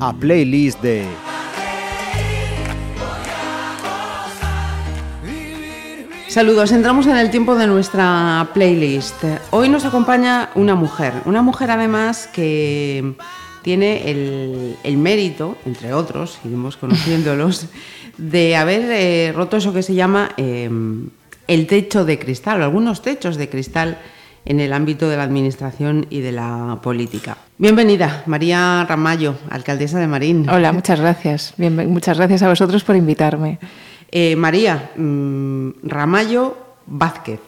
A playlist de Saludos, entramos en el tiempo de nuestra playlist. Hoy nos acompaña una mujer, una mujer además que tiene el, el mérito, entre otros, iremos conociéndolos, de haber eh, roto eso que se llama eh, el techo de cristal, o algunos techos de cristal en el ámbito de la administración y de la política. Bienvenida, María Ramallo, alcaldesa de Marín. Hola, muchas gracias. Bien, muchas gracias a vosotros por invitarme. Eh, María mmm, Ramallo Vázquez.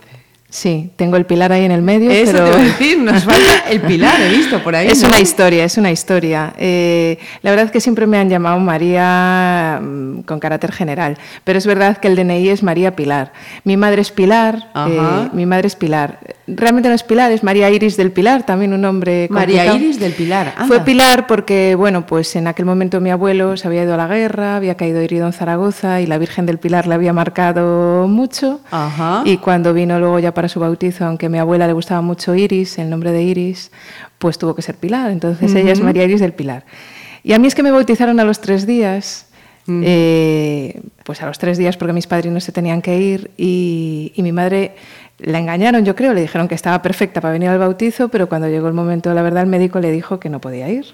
Sí, tengo el pilar ahí en el medio. Eso pero... te voy a decir, nos falta el pilar, he visto por ahí. Es ¿no? una historia, es una historia. Eh, la verdad es que siempre me han llamado María mmm, con carácter general, pero es verdad que el DNI es María Pilar. Mi madre es Pilar, eh, mi madre es Pilar. Realmente no es Pilar, es María Iris del Pilar, también un nombre María complicado. Iris del Pilar. Anda. Fue Pilar porque, bueno, pues en aquel momento mi abuelo se había ido a la guerra, había caído herido en Zaragoza y la Virgen del Pilar le había marcado mucho. Ajá. Y cuando vino luego ya para su bautizo, aunque a mi abuela le gustaba mucho Iris, el nombre de Iris, pues tuvo que ser Pilar. Entonces uh -huh. ella es María Iris del Pilar. Y a mí es que me bautizaron a los tres días. Uh -huh. eh, pues a los tres días porque mis padrinos se tenían que ir y, y mi madre la engañaron, yo creo, le dijeron que estaba perfecta para venir al bautizo, pero cuando llegó el momento, la verdad, el médico le dijo que no podía ir.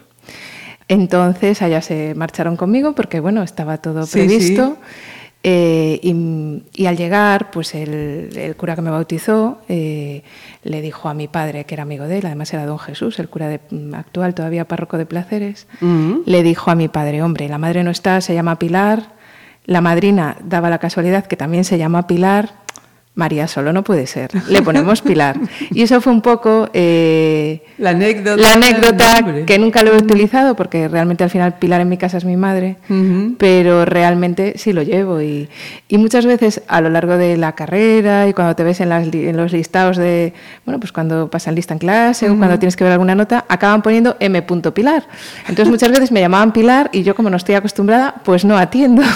Entonces allá se marcharon conmigo porque, bueno, estaba todo sí, previsto. Sí. Eh, y, y, al llegar, pues el, el, cura que me bautizó eh, le dijo a mi padre, que era amigo de él, además era don Jesús, el cura de, actual, todavía párroco de Placeres, uh -huh. le dijo a mi padre, hombre, la madre no está, se llama Pilar, la madrina daba la casualidad que también se llama Pilar, María solo no puede ser, le ponemos Pilar. Y eso fue un poco eh, la anécdota, la anécdota que nunca lo he utilizado porque realmente al final Pilar en mi casa es mi madre, uh -huh. pero realmente sí lo llevo. Y, y, muchas veces a lo largo de la carrera y cuando te ves en, las, en los listados de, bueno, pues cuando pasan lista en clase uh -huh. o cuando tienes que ver alguna nota, acaban poniendo M. Pilar. Entonces muchas veces me llamaban Pilar y yo como no estoy acostumbrada, pues no atiendo.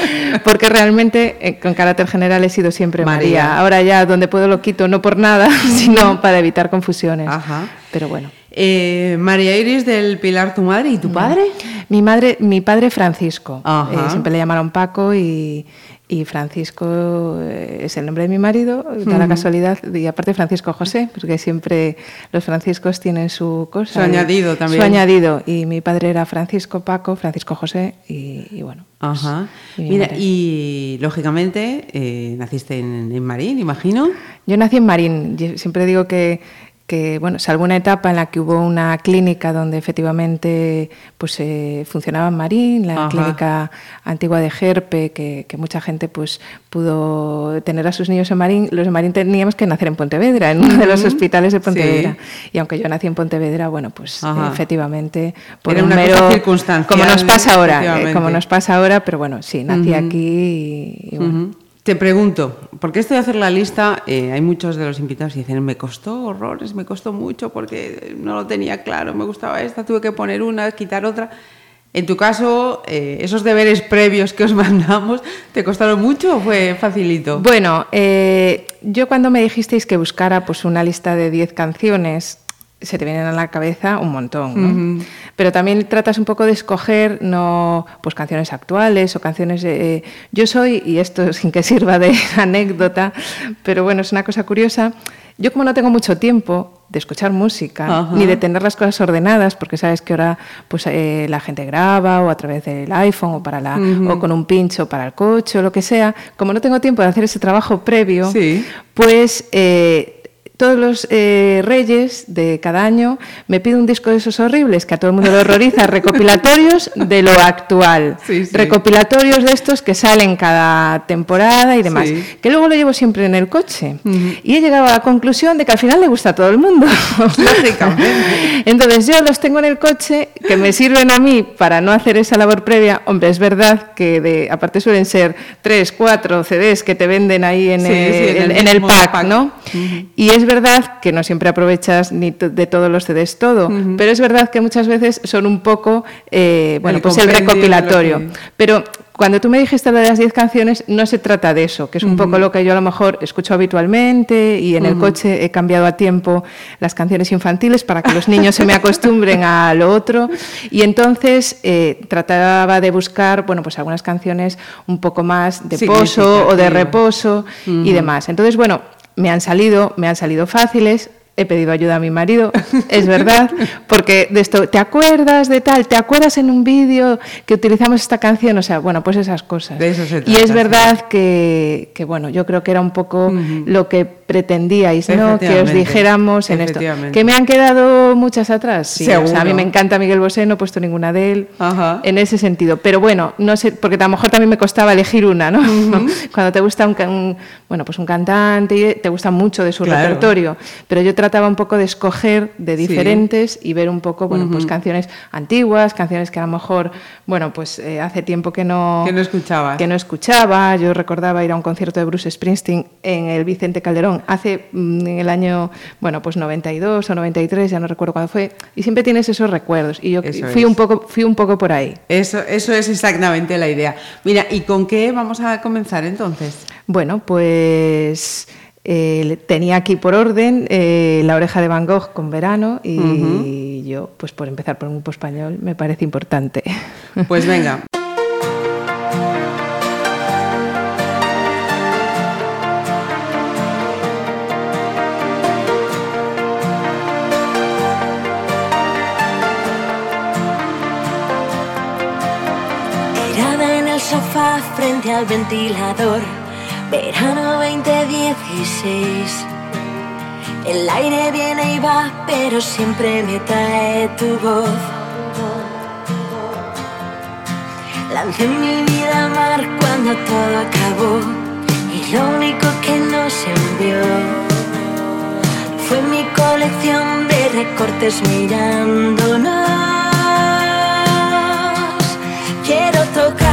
porque realmente eh, con carácter general he sido siempre María. Ahora ya donde puedo lo quito, no por nada, sino para evitar confusiones. Ajá. Pero bueno. Eh, María Iris del Pilar, tu madre, ¿y tu padre? Mi madre, mi padre Francisco. Eh, siempre le llamaron Paco y, y Francisco eh, es el nombre de mi marido, da uh -huh. la casualidad, y aparte Francisco José, porque siempre los franciscos tienen su cosa. Su añadido también. Su añadido, y mi padre era Francisco Paco, Francisco José, y, y bueno. Pues, Ajá. Y Mira, madre. y lógicamente eh, naciste en, en Marín, imagino. Yo nací en Marín, Yo siempre digo que que, bueno, salvo una etapa en la que hubo una clínica donde efectivamente pues, eh, funcionaba en Marín, la Ajá. clínica antigua de Gerpe, que, que, mucha gente pues, pudo tener a sus niños en Marín, los de Marín teníamos que nacer en Pontevedra, en uno de los hospitales de Pontevedra. Sí. Y aunque yo nací en Pontevedra, bueno, pues eh, efectivamente, por Era un mero... Como nos pasa ahora, eh, como nos pasa ahora, pero bueno, sí, nací uh -huh. aquí y, y bueno. Uh -huh. Te pregunto, porque esto de hacer la lista, eh, hay muchos de los invitados que dicen, me costó horrores, me costó mucho porque no lo tenía claro, me gustaba esta, tuve que poner una, quitar otra. En tu caso, eh, esos deberes previos que os mandamos, ¿te costaron mucho o fue facilito? Bueno, eh, yo cuando me dijisteis que buscara pues, una lista de 10 canciones, se te vienen a la cabeza un montón, ¿no? Uh -huh. Pero también tratas un poco de escoger no pues canciones actuales o canciones de, eh, yo soy y esto sin que sirva de anécdota, pero bueno, es una cosa curiosa. Yo como no tengo mucho tiempo de escuchar música ni de tener las cosas ordenadas, porque sabes que ahora pues eh, la gente graba o a través del iPhone o para la uh -huh. o con un pincho para el coche o lo que sea, como no tengo tiempo de hacer ese trabajo previo, sí. pues eh, todos los eh, reyes de cada año me pide un disco de esos horribles que a todo el mundo le horroriza, recopilatorios de lo actual, sí, sí. recopilatorios de estos que salen cada temporada y demás, sí. que luego lo llevo siempre en el coche. Uh -huh. Y he llegado a la conclusión de que al final le gusta a todo el mundo. Entonces yo los tengo en el coche que me sirven a mí para no hacer esa labor previa. Hombre, es verdad que de, aparte suelen ser tres, cuatro CDs que te venden ahí en, el, en, el, en el, pack, pack. ¿no? Uh -huh. Y es verdad que no siempre aprovechas ni de todos los CDs todo, uh -huh. pero es verdad que muchas veces son un poco, eh, bueno, el pues el recopilatorio. Que... Pero cuando tú me dijiste lo de las 10 canciones, no se trata de eso, que es un poco lo que yo a lo mejor escucho habitualmente y en el coche he cambiado a tiempo las canciones infantiles para que los niños se me acostumbren a lo otro. Y entonces eh, trataba de buscar, bueno, pues algunas canciones un poco más de pozo o de reposo y demás. Entonces, bueno, me han salido, me han salido fáciles, he pedido ayuda a mi marido, es verdad, porque de esto, ¿te acuerdas de tal? ¿Te acuerdas en un vídeo que utilizamos esta canción? O sea, bueno, pues esas cosas. De eso se y es verdad que, que, bueno, yo creo que era un poco lo que pretendíais, ¿no? Que os dijéramos en esto. Que me han quedado muchas atrás, sí. O sea, a mí me encanta Miguel Bosé, no he puesto ninguna de él, en ese sentido. Pero bueno, no sé, porque a lo mejor también me costaba elegir una, ¿no? Cuando te gusta un, bueno, pues un cantante y te gusta mucho de su repertorio, pero yo trataba un poco de escoger de diferentes y ver un poco, bueno, pues canciones antiguas, canciones que a lo mejor, bueno, pues eh, hace tiempo que no... Que no escuchaba. Que no escuchaba. Yo recordaba ir a un concierto de Bruce Springsteen en el Vicente Calderón hace, mm, en el año, bueno, pues 92 o 93, ya no recuerdo cuándo fue, y siempre tienes esos recuerdos. Y yo fui, un poco, fui un poco por ahí. Eso, eso es exactamente la idea. Mira, ¿y con qué vamos a comenzar entonces? Bueno, pues eh, tenía aquí por orden eh, La oreja de Van Gogh con verano y yo, pues por empezar por un grupo español, me parece importante. Pues venga. Tirada en el sofá frente al ventilador Verano 2016. El aire viene y va, pero siempre me trae tu voz. Lancé mi vida al mar cuando todo acabó. Y lo único que nos envió fue mi colección de recortes mirándonos. Quiero tocar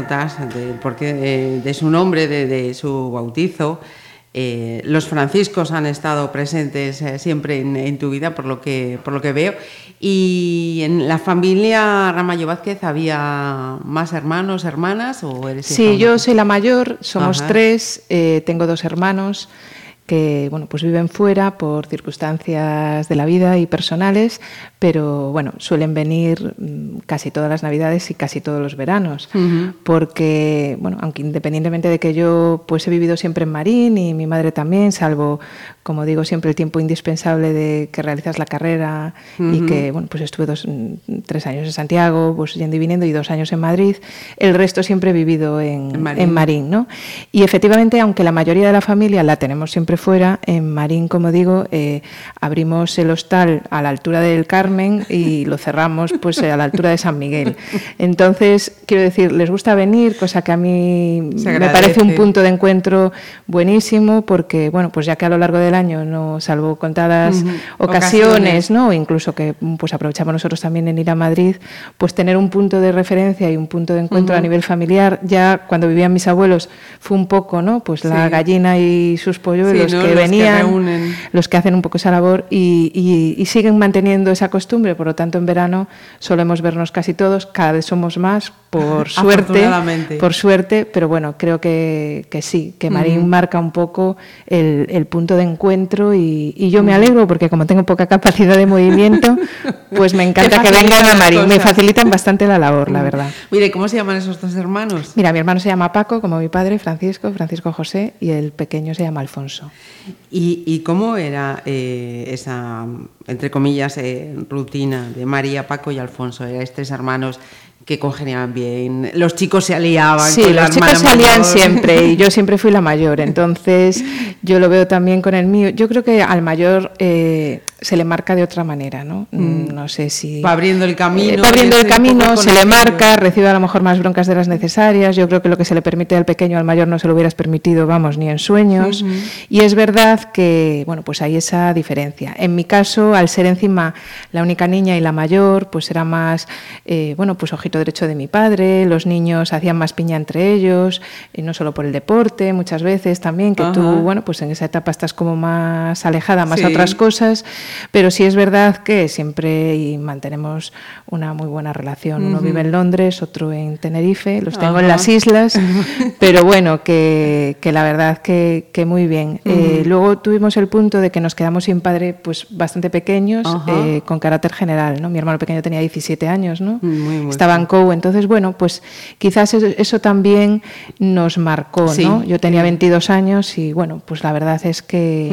anécdotas de, porque, de, de, su nombre, de, de su bautizo. Eh, los franciscos han estado presentes eh, siempre en, en, tu vida, por lo, que, por lo que veo. ¿Y en la familia Ramallo Vázquez había más hermanos, hermanas? O eres sí, yo soy la mayor, somos Ajá. tres, eh, tengo dos hermanos que bueno, pues viven fuera por circunstancias de la vida y personales, pero bueno, suelen venir mm, casi todas las navidades y casi todos los veranos, uh -huh. porque bueno, aunque independientemente de que yo pues he vivido siempre en Marín y mi madre también, salvo como digo siempre el tiempo indispensable de que realizas la carrera uh -huh. y que bueno, pues estuve dos, mm, tres años en Santiago, pues yendo y viniendo y dos años en Madrid, el resto siempre he vivido en, en Marín, en Marín ¿no? Y efectivamente, aunque la mayoría de la familia la tenemos siempre fuera, en Marín, como digo, eh, abrimos el hostal a la altura del Carmen y lo cerramos pues a la altura de San Miguel. Entonces, quiero decir, les gusta venir, cosa que a mí me parece un punto de encuentro buenísimo, porque, bueno, pues ya que a lo largo del año, no salvo contadas uh -huh. ocasiones, ocasiones, ¿no? incluso que pues aprovechamos nosotros también en ir a Madrid, pues tener un punto de referencia y un punto de encuentro uh -huh. a nivel familiar, ya cuando vivían mis abuelos fue un poco, ¿no? Pues la sí. gallina y sus polluelos ¿no? que los venían, que los que hacen un poco esa labor y, y, y, siguen manteniendo esa costumbre. Por lo tanto, en verano solemos vernos casi todos, cada vez somos más, por suerte. Por suerte, pero bueno, creo que, que sí, que Marín uh -huh. marca un poco el, el, punto de encuentro y, y yo uh -huh. me alegro porque como tengo poca capacidad de movimiento, pues me encanta que vengan a Marín. Me facilitan bastante la labor, la verdad. Mire, ¿cómo se llaman esos dos hermanos? Mira, mi hermano se llama Paco, como mi padre, Francisco, Francisco José, y el pequeño se llama Alfonso. ¿Y, cómo era eh, esa, entre comillas, eh, rutina de María, Paco y Alfonso? Erais tres hermanos que congeniaban bien. Los chicos se aliaban. Sí, con los chicos se alían siempre y yo siempre fui la mayor. Entonces, yo lo veo también con el mío. Yo creo que al mayor eh, se le marca de otra manera, ¿no? Mm. No sé si... Va abriendo el camino. Eh, va abriendo el camino, se le marca, recibe a lo mejor más broncas de las necesarias. Yo creo que lo que se le permite al pequeño, al mayor no se lo hubieras permitido, vamos, ni en sueños. Uh -huh. Y es verdad que, bueno, pues hay esa diferencia. En mi caso, al ser encima la única niña y la mayor, pues era más, eh, bueno, pues ojito derecho de mi padre, los niños hacían más piña entre ellos, y no solo por el deporte, muchas veces también, que -huh. tú, bueno, pues en esa etapa estás como más alejada, más sí. a otras cosas. Pero sí es verdad que siempre mantenemos una muy buena relación. Uno uh -huh. vive en Londres, otro en Tenerife, los tengo -huh. en las islas, pero bueno, que, que la verdad que, que muy bien. Uh -huh. eh, luego tuvimos el punto de que nos quedamos sin padre pues bastante pequeños, eh, con carácter general. ¿no? Mi hermano pequeño tenía 17 años, ¿no? Muy, muy estaba entonces bueno, pues quizás eso, también nos marcó. Sí. ¿no? Yo tenía 22 años y bueno, pues la verdad es que,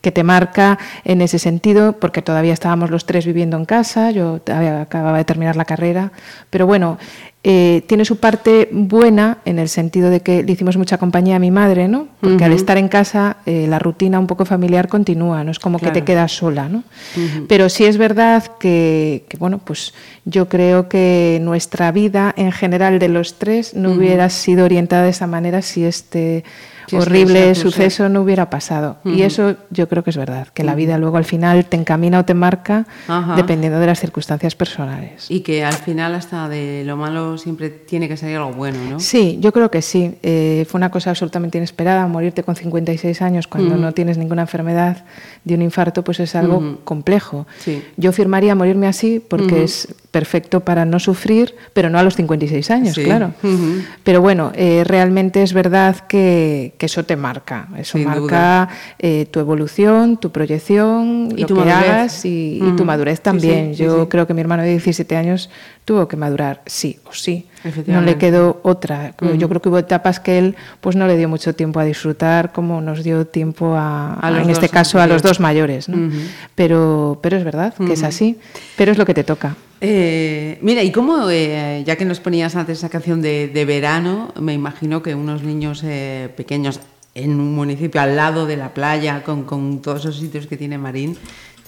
que te marca en ese sentido, porque todavía estábamos los tres viviendo en casa, yo acababa de terminar la carrera, pero bueno, eh, tiene su parte buena en el sentido de que le hicimos mucha compañía a mi madre, ¿no? Porque uh -huh. al estar en casa eh, la rutina un poco familiar continúa, no es como claro. que te quedas sola, ¿no? Uh -huh. Pero sí es verdad que, que, bueno, pues yo creo que nuestra vida en general de los tres no uh -huh. hubiera sido orientada de esa manera si este sí, horrible sí, suceso no hubiera pasado. Uh -huh. Y eso yo creo que es verdad, que la vida luego al final te encamina o te marca Ajá. dependiendo de las circunstancias personales. Y que al final hasta de lo malo siempre tiene que salir algo bueno, ¿no? Sí, yo creo que sí. Eh, fue una cosa absolutamente inesperada, morirte con 56 años cuando uh -huh. no tienes ninguna enfermedad de un infarto, pues es algo uh -huh. complejo. Sí. Yo firmaría morirme así porque es perfecto para no sufrir, pero no a los 56 años, claro. Pero bueno, eh, realmente es verdad que, que, eso te marca. Eso Sin marca eh, tu evolución, tu proyección, ¿Y lo tu que madurez? hagas y, y, tu madurez también. Yo creo que mi hermano de 17 años tuvo que madurar sí o sí. No le quedó otra. Uh -huh. Yo creo que hubo etapas que él pues no le dio mucho tiempo a disfrutar, como nos dio tiempo a, a, a en este caso, a los dos mayores. ¿no? Uh -huh. pero, pero es verdad que es así, pero es lo que te toca. Eh, mira, y cómo, eh, ya que nos ponías antes esa canción de, verano, me imagino que unos niños eh, pequeños en un municipio al lado de la playa, con, con todos esos sitios que tiene Marín,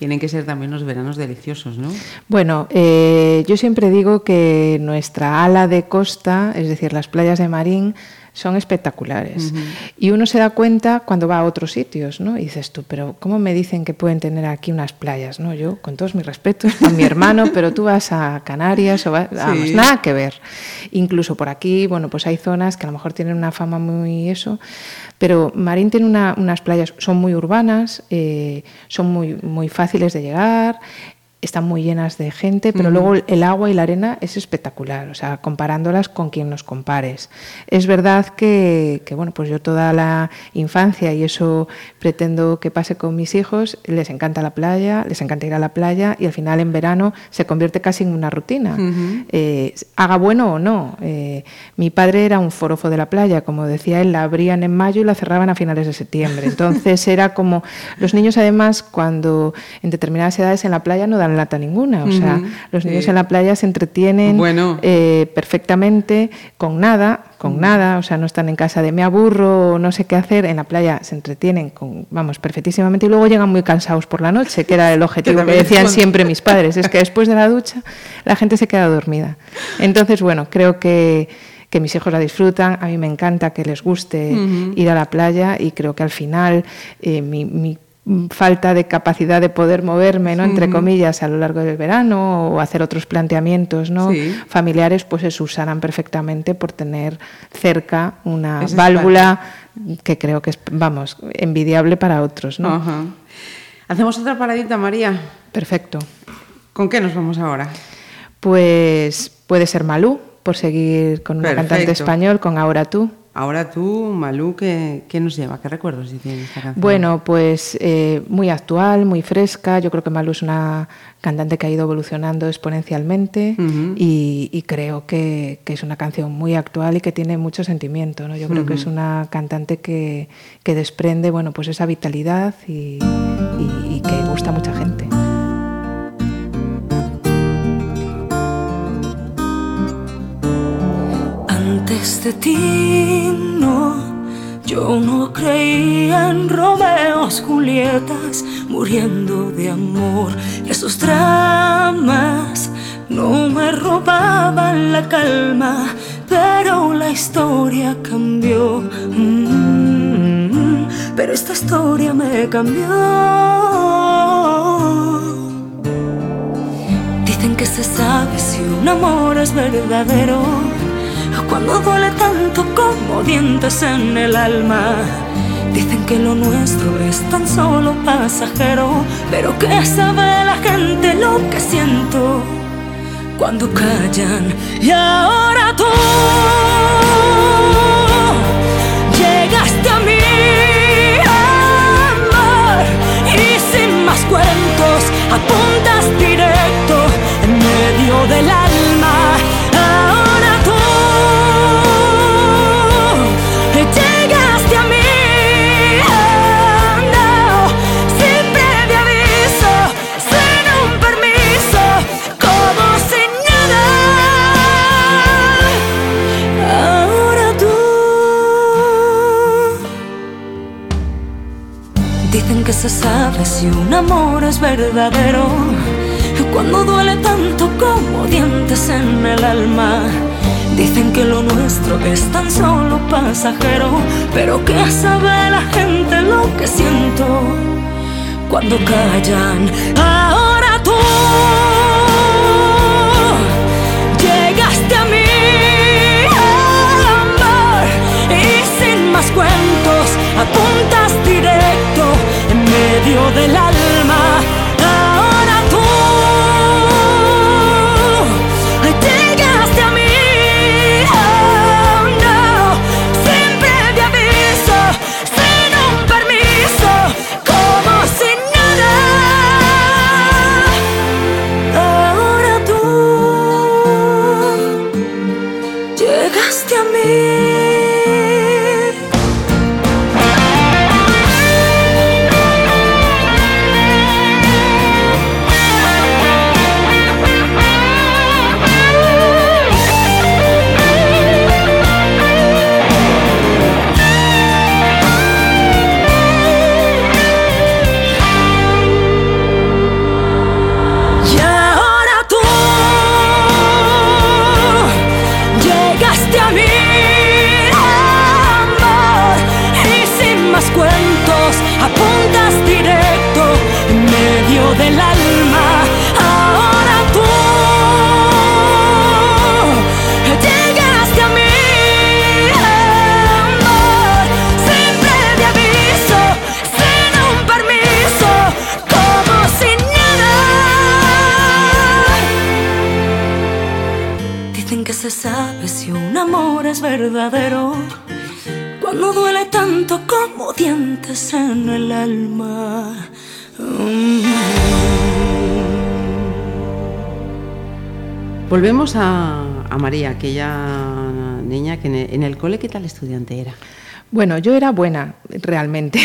tienen que ser también los veranos deliciosos, ¿no? Bueno, eh, yo siempre digo que nuestra ala de costa, es decir, las playas de Marín, son espectaculares. Y uno se da cuenta cuando va a otros sitios, ¿no? Y dices tú, pero ¿cómo me dicen que pueden tener aquí unas playas? ¿no? Yo, con todos mis respetos, a mi hermano, pero tú vas a Canarias o vas, vamos, nada que ver. Incluso por aquí, bueno, pues hay zonas que a lo mejor tienen una fama muy eso, pero Marín tiene unas playas, son muy urbanas, eh, son muy, muy fáciles de llegar, están muy llenas de gente, pero luego el agua y la arena es espectacular, o sea, comparándolas con quien nos compares. Es verdad que, bueno, pues yo toda la infancia, y eso pretendo que pase con mis hijos, les encanta la playa, les encanta ir a la playa, y al final en verano se convierte casi en una rutina. Eh, haga bueno o no. Eh, mi padre era un forofo de la playa, como decía él, la abrían en mayo y la cerraban a finales de septiembre. Entonces era como, los niños además, cuando en determinadas edades en la playa no dan lata ninguna. O sea, los niños en la playa se entretienen eh, perfectamente con nada, con nada, o sea, no están en casa de me aburro, no sé qué hacer, en la playa se entretienen con, vamos, perfectísimamente. Y luego llegan muy cansados por la noche, que era el objetivo que, decían siempre mis padres, es que después de la ducha la gente se queda dormida. Entonces, bueno, creo que que mis hijos la disfrutan, a mí me encanta que les guste ir a la playa y creo que al final eh, mi, mi falta de capacidad de poder moverme, ¿no? entre comillas, a lo largo del verano o hacer otros planteamientos ¿no? familiares, pues se usarán perfectamente por tener cerca una válvula que creo que es, vamos, envidiable para otros. ¿no? Hacemos otra paradita, María. Perfecto. ¿Con qué nos vamos ahora? Pues puede ser Malú, por seguir con una cantante español, con Ahora tú. Ahora tú, Malú, ¿qué, nos lleva? ¿Qué recuerdos tiene esta canción? Bueno, pues eh, muy actual, muy fresca. Yo creo que Malú es una cantante que ha ido evolucionando exponencialmente y, creo que, es una canción muy actual y que tiene mucho sentimiento. ¿no? Yo creo que es una cantante que, desprende bueno, pues esa vitalidad y, y que gusta a mucha gente. De ti no, yo no creía en Romeos, Julietas, muriendo de amor. Esos dramas no me robaban la calma, pero la historia cambió. Mm, pero esta historia me cambió. Dicen que se sabe si un amor es verdadero cuando duele tanto como dientes en el alma. Dicen que lo nuestro es tan solo pasajero, pero que sabe la gente lo que siento cuando callan. Y ahora tú llegaste a mí, amor, y sin más cuentos apuntas se sabe si un amor es verdadero. Cuando duele tanto como dientes en el alma. Dicen que lo nuestro es tan solo pasajero, pero que sabe la gente lo que siento cuando callan. Del alma Volvemos a, a María, aquella niña que en el, en el cole, ¿qué tal estudiante era? Bueno, yo era buena, realmente.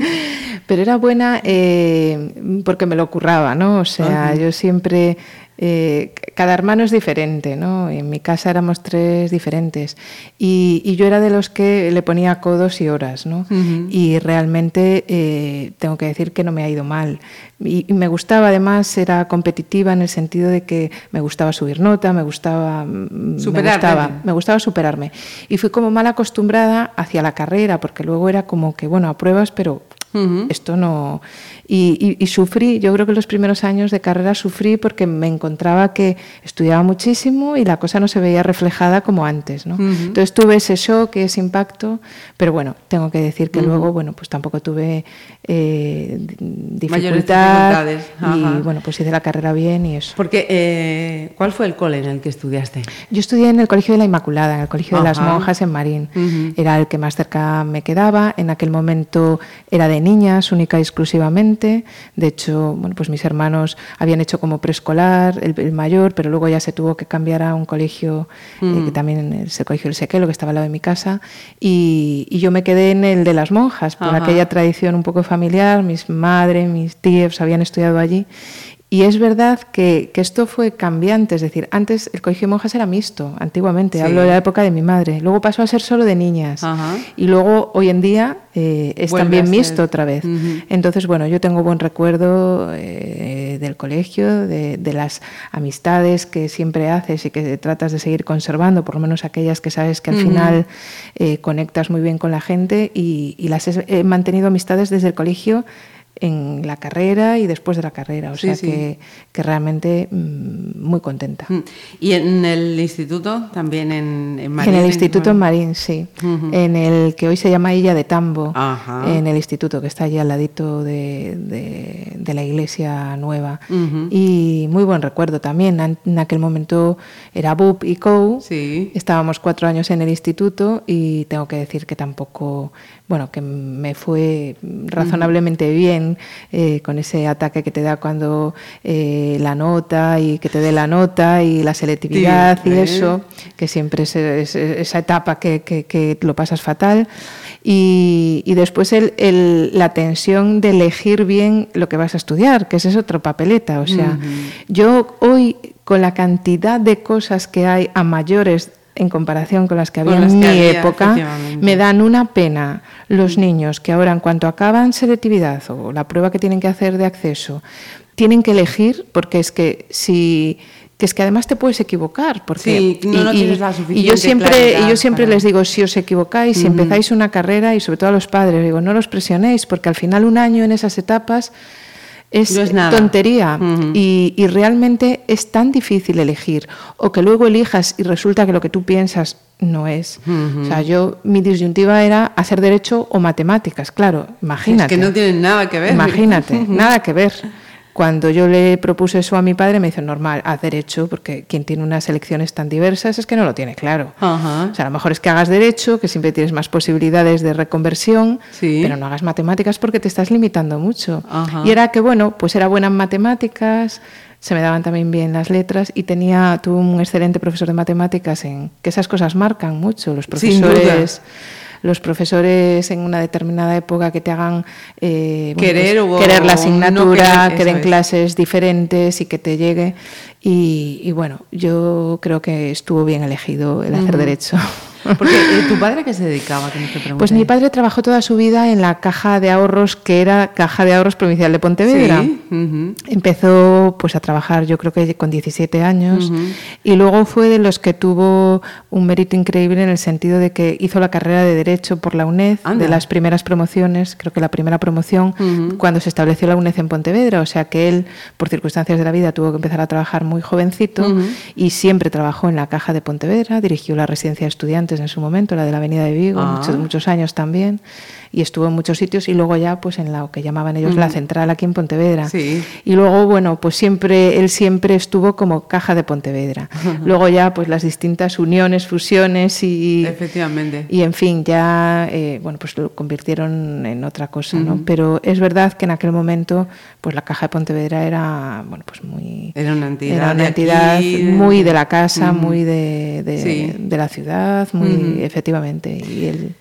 Pero era buena eh, porque me lo curraba, ¿no? O sea, Ajá. yo siempre. eh, cada hermano es diferente, ¿no? En mi casa éramos tres diferentes. Y, y yo era de los que le ponía codos y horas, ¿no? Y realmente eh, tengo que decir que no me ha ido mal. Y, y me gustaba, además, era competitiva en el sentido de que me gustaba subir nota, me gustaba. mm, Superarte. Me gustaba, me gustaba superarme. Y fui como mal acostumbrada hacia la carrera, porque luego era como que, bueno, apruebas, pero Ujú. esto no... Y, y- y sufrí, yo creo que los primeros años de carrera sufrí porque me encontraba que estudiaba muchísimo y la cosa no se veía reflejada como antes, ¿no? Ujú. Entonces tuve ese shock, ese impacto, pero bueno, tengo que decir que Ujú. luego, bueno, pues tampoco tuve eh, di- Mayores dificultad dificultades, ajá. y bueno, pues hice la carrera bien y eso. Porque, eh, ¿cuál fue el cole en el que estudiaste? Yo estudié en el Colegio de la Inmaculada, en el Colegio de las Ajá. Monjas en Marín. Era el que más cerca me quedaba. En aquel momento era de niñas, única y exclusivamente. De hecho, bueno, pues mis hermanos habían hecho como preescolar, el, el mayor, pero luego ya se tuvo que cambiar a un colegio, eh, Mm. que también es el Colegio del Sequelo, que estaba al lado de mi casa. Y, y yo me quedé en el de las monjas, por Ajá. aquella tradición un poco familiar. Mis madres, mis tíos habían estudiado allí. Y es verdad que, que esto fue cambiante, es decir, antes el colegio de monjas era mixto, antiguamente, Sí. hablo de la época de mi madre, luego pasó a ser solo de niñas Ajá. y luego hoy en día eh, es Vuelve también mixto otra vez. Entonces, bueno, yo tengo buen recuerdo eh, del colegio, de, de las amistades que siempre haces y que tratas de seguir conservando, por lo menos aquellas que sabes que al final eh, conectas muy bien con la gente y, y las he mantenido amistades desde el colegio en la carrera y después de la carrera, o Sí, sea sí. Que, que realmente mm, muy contenta. Mm. ¿Y en el instituto? También en, en Madrid. en el instituto en Marín, sí. En el que hoy se llama Illa de Tambo. Ajá. En el instituto que está allí al ladito de, de- de la iglesia nueva. Y muy buen recuerdo también. En aquel momento era BUP y COU. Sí. Estábamos cuatro años en el instituto y tengo que decir que tampoco, bueno, que me fue razonablemente bien eh, con ese ataque que te da cuando eh, la nota y que te dé la nota y la selectividad Sí, y ¿eh? eso, que siempre es, es- esa etapa que, que- que lo pasas fatal. Y, y después el- el- la tensión de elegir bien lo que vas a estudiar, que ese es otro papeleta. O sea, yo hoy, con la cantidad de cosas que hay a mayores en comparación con las que había las en que mi había, época, me dan una pena los niños que ahora, en cuanto acaban selectividad o la prueba que tienen que hacer de acceso, tienen que elegir, porque es que si que es que además te puedes equivocar porque Sí, no- no tienes la y yo siempre y yo siempre para- les digo si os equivocáis si empezáis una carrera y sobre todo a los padres digo no los presionéis porque al final un año en esas etapas es, No es nada. tontería y, y realmente es tan difícil elegir o que luego elijas y resulta que lo que tú piensas no es. O sea, yo mi disyuntiva era hacer derecho o matemáticas, claro, imagínate. Es que no tienen nada que ver. Imagínate, nada que ver. Cuando yo le propuse eso a mi padre, me dijo, normal, haz derecho, porque quien tiene unas elecciones tan diversas es que no lo tiene claro. Ajá. O sea, a lo mejor es que hagas derecho, que siempre tienes más posibilidades de reconversión, Sí. pero no hagas matemáticas porque te estás limitando mucho. Ajá. Y era que, bueno, pues era buena en matemáticas, se me daban también bien las letras y tenía, tuve un excelente profesor de matemáticas en que esas cosas marcan mucho. Los profesores los profesores en una determinada época que te hagan eh, bueno, Querer o querer la no asignatura, querer, que den eso es. clases diferentes y que te llegue. Y, y bueno, yo creo que estuvo bien elegido el hacer derecho. Porque eh, tu padre qué se dedicaba, que no? Pues mi padre trabajó toda su vida en la caja de ahorros que era Caja de Ahorros Provincial de Pontevedra. Sí. Empezó pues a trabajar yo creo que con 17 años y luego fue de los que tuvo un mérito increíble en el sentido de que hizo la carrera de Derecho por la UNED, Anda. de las primeras promociones, creo que la primera promoción cuando se estableció la UNED en Pontevedra, o sea que él por circunstancias de la vida tuvo que empezar a trabajar muy jovencito y siempre trabajó en la Caja de Pontevedra, dirigió la residencia de estudiantes en su momento, la de la Avenida de Vigo, Ah. muchos, muchos años también y estuvo en muchos sitios y luego ya pues en lo que llamaban ellos la central aquí en Pontevedra. Sí. Y luego, bueno, pues siempre, él siempre estuvo como caja de Pontevedra. Luego ya, pues las distintas uniones, fusiones y... Efectivamente. Y en fin, ya, eh, bueno, pues lo convirtieron en otra cosa, ¿no? Pero es verdad que en aquel momento, pues la caja de Pontevedra era, bueno, pues muy... Era una entidad Era una de entidad aquí, muy de la casa, muy de, de, Sí. de la ciudad, muy, efectivamente. Y él...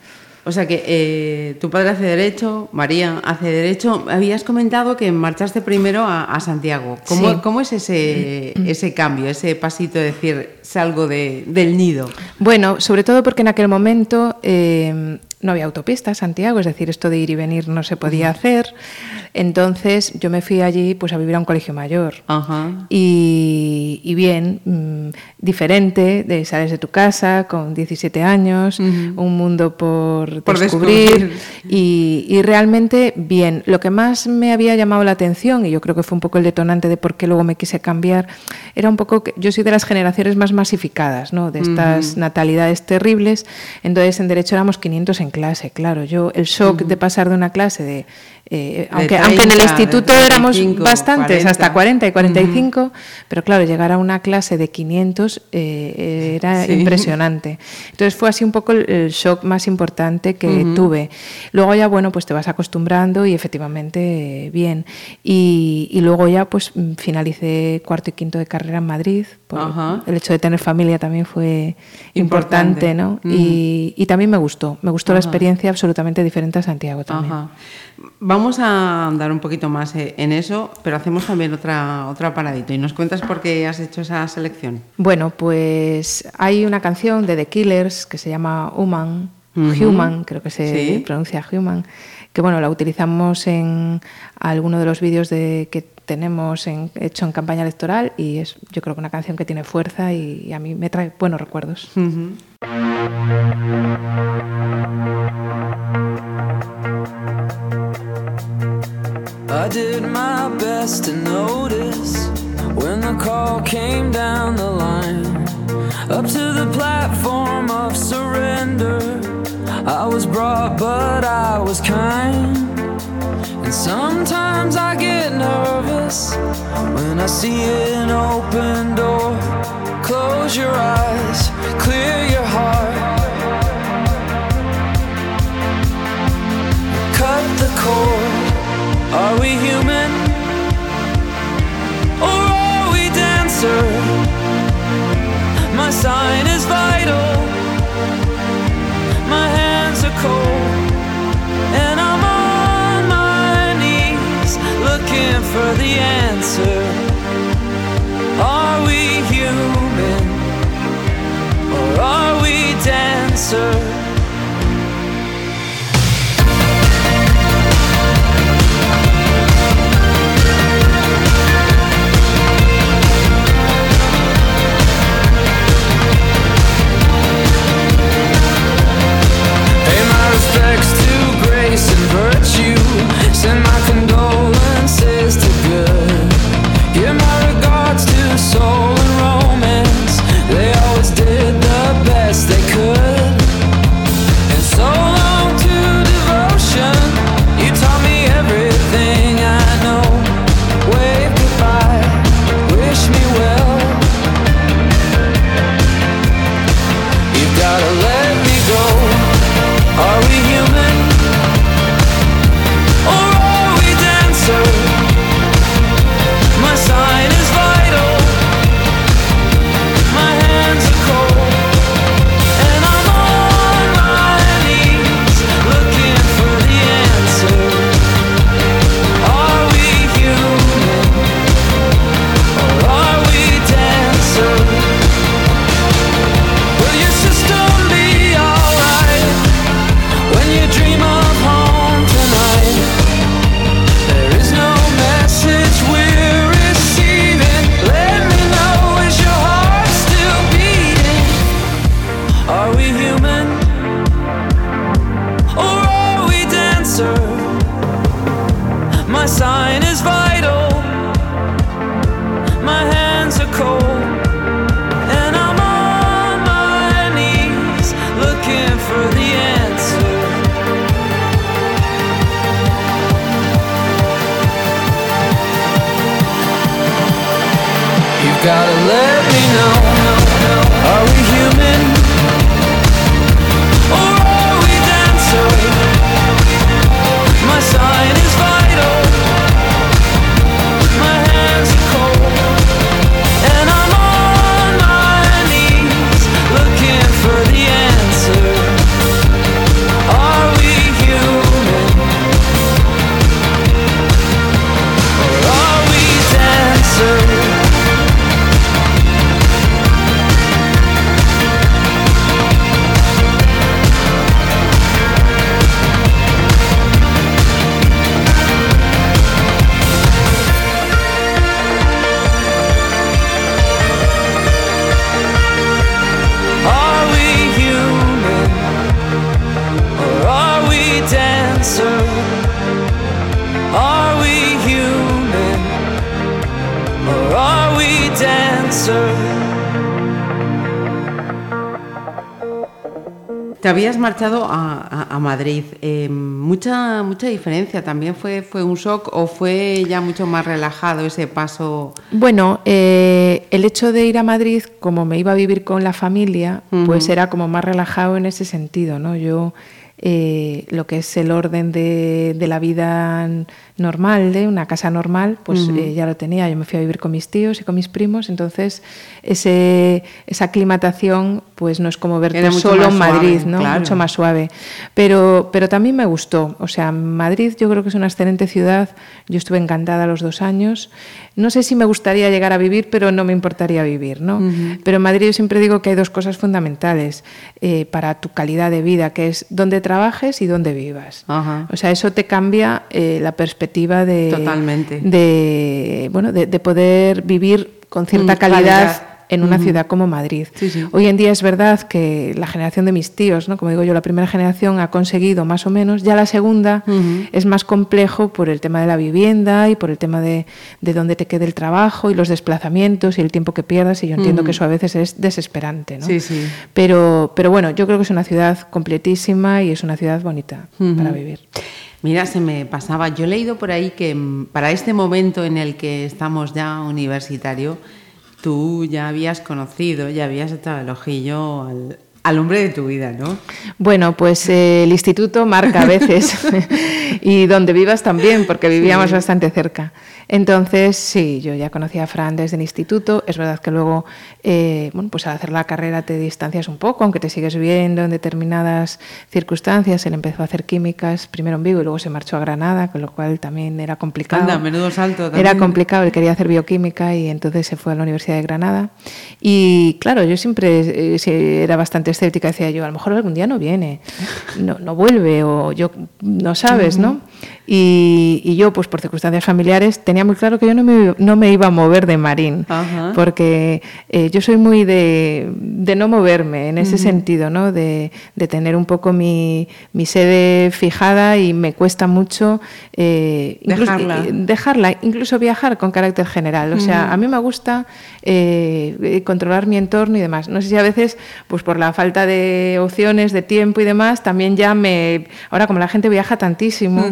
O sea que eh, tu padre hace derecho, María hace derecho. Habías comentado que marchaste primero a, a Santiago. ¿Cómo, Sí. cómo es ese, ese cambio, ese pasito de decir salgo de, del nido? Bueno, sobre todo porque en aquel momento eh, no había autopista Santiago, es decir, esto de ir y venir no se podía hacer. Entonces yo me fui allí pues a vivir a un colegio mayor. Ajá. Y, y bien, mm, diferente, de sales de tu casa con 17 años, un mundo por, Por descubrir, descubrir. Y, y realmente bien. Lo que más me había llamado la atención, y yo creo que fue un poco el detonante de por qué luego me quise cambiar, era un poco que yo soy de las generaciones más masificadas, ¿no? de estas natalidades terribles. Entonces en Derecho éramos 500 en clase, claro. Yo el shock de pasar de una clase de... eh, aunque, aunque en el 30, instituto éramos 35, bastantes, 40. hasta 40 y 45, pero claro, llegar a una clase de 500 eh, era Sí. impresionante. Entonces fue así un poco el, el shock más importante que tuve. Luego ya, bueno, pues te vas acostumbrando y efectivamente bien. Y, y luego ya pues mm, finalicé cuarto y quinto de carrera en Madrid. por Ajá. el hecho de tener familia también fue Importante. importante, ¿no? Y, y también me gustó. Me gustó la experiencia absolutamente diferente a Santiago también. Ajá. Vamos a andar un poquito más eh, en eso, pero hacemos también otra, otra paradito. ¿Y nos cuentas por qué has hecho esa selección? Bueno, pues hay una canción de The Killers que se llama Human. Human, creo que se Sí. pronuncia Human, que bueno, la utilizamos en alguno de los vídeos de, que tenemos en- hecho en campaña electoral y es yo creo que una canción que tiene fuerza y, y a mí me trae buenos recuerdos. Ujú. I did my best to notice when the call came down the line. Up to the platform of surrender. I was brought, but I was kind. And sometimes I get nervous when I see an open door. Close your eyes, clear your heart. Cut the cord. Are we human? Or are we dancer? My sign is vital. My hands are cold. And I'm on my knees looking for the answer. Are we human? Or are we dancer? in my Madrid. Eh, mucha, mucha diferencia. ¿También fue, fue un shock o fue ya mucho más relajado ese paso? Bueno, eh, el hecho de ir a Madrid, como me iba a vivir con la familia, pues era como más relajado en ese sentido, ¿no? Yo eh, lo que es el orden de, de la vida normal, de una casa normal, pues eh, ya lo tenía. Yo me fui a vivir con mis tíos y con mis primos, entonces ese, esa aclimatación pues no es como verte solo en Madrid, suave, ¿no? claro. Mucho más suave. Pero, pero también me gustó. O sea, Madrid yo creo que es una excelente ciudad. Yo estuve encantada los dos años. No sé si me gustaría llegar a vivir, pero no me importaría vivir, ¿no? Pero en Madrid yo siempre digo que hay dos cosas fundamentales eh, para tu calidad de vida, que es dónde trabajes y dónde vivas. O sea, eso te cambia eh, la perspectiva de... Totalmente. De, bueno, de, de poder vivir con cierta Mm, calidad, calidad. en una ciudad como Madrid. Sí, sí. Hoy en día es verdad que la generación de mis tíos, ¿no? como digo yo, la primera generación ha conseguido más o menos, ya la segunda es más complejo por el tema de la vivienda y por el tema de, de dónde te quede el trabajo y los desplazamientos y el tiempo que pierdas y yo entiendo que eso a veces es desesperante. ¿no? Sí, sí. Pero, pero bueno, yo creo que es una ciudad completísima y es una ciudad bonita para vivir. Mira, se me pasaba. Yo he leído por ahí que mm, para este momento en el que estamos ya universitario, tú ya habías conocido, ya habías echado el ojillo al, al hombre de tu vida, ¿no? Bueno, pues eh, el instituto marca a veces y donde vivas también, porque vivíamos bastante cerca. Entonces, sí, yo ya conocía a Fran desde el instituto. Es verdad que luego, eh, bueno, pues al hacer la carrera te distancias un poco, aunque te sigues viendo en determinadas circunstancias. Él empezó a hacer químicas, primero en Vigo y luego se marchó a Granada, con lo cual también era complicado. Anda, menudo salto Era también. complicado, él quería hacer bioquímica y entonces se fue a la Universidad de Granada. Y claro, yo siempre eh, era bastante escéptica, decía yo, a lo mejor algún día no viene, no, no vuelve o yo no sabes, ¿no? Y, y yo, pues por circunstancias familiares, tenía muy claro que yo no me, no me iba a mover de Marín, Ajá. porque eh, yo soy muy de, de no moverme en ese sentido, ¿no? De, de tener un poco mi, mi sede fijada y me cuesta mucho eh, incluso- Dejarla. eh, dejarla, incluso viajar con carácter general. O sea, a mí me gusta eh, controlar mi entorno y demás. No sé si a veces, pues por la falta de opciones, de tiempo y demás, también ya me... Ahora como la gente viaja tantísimo,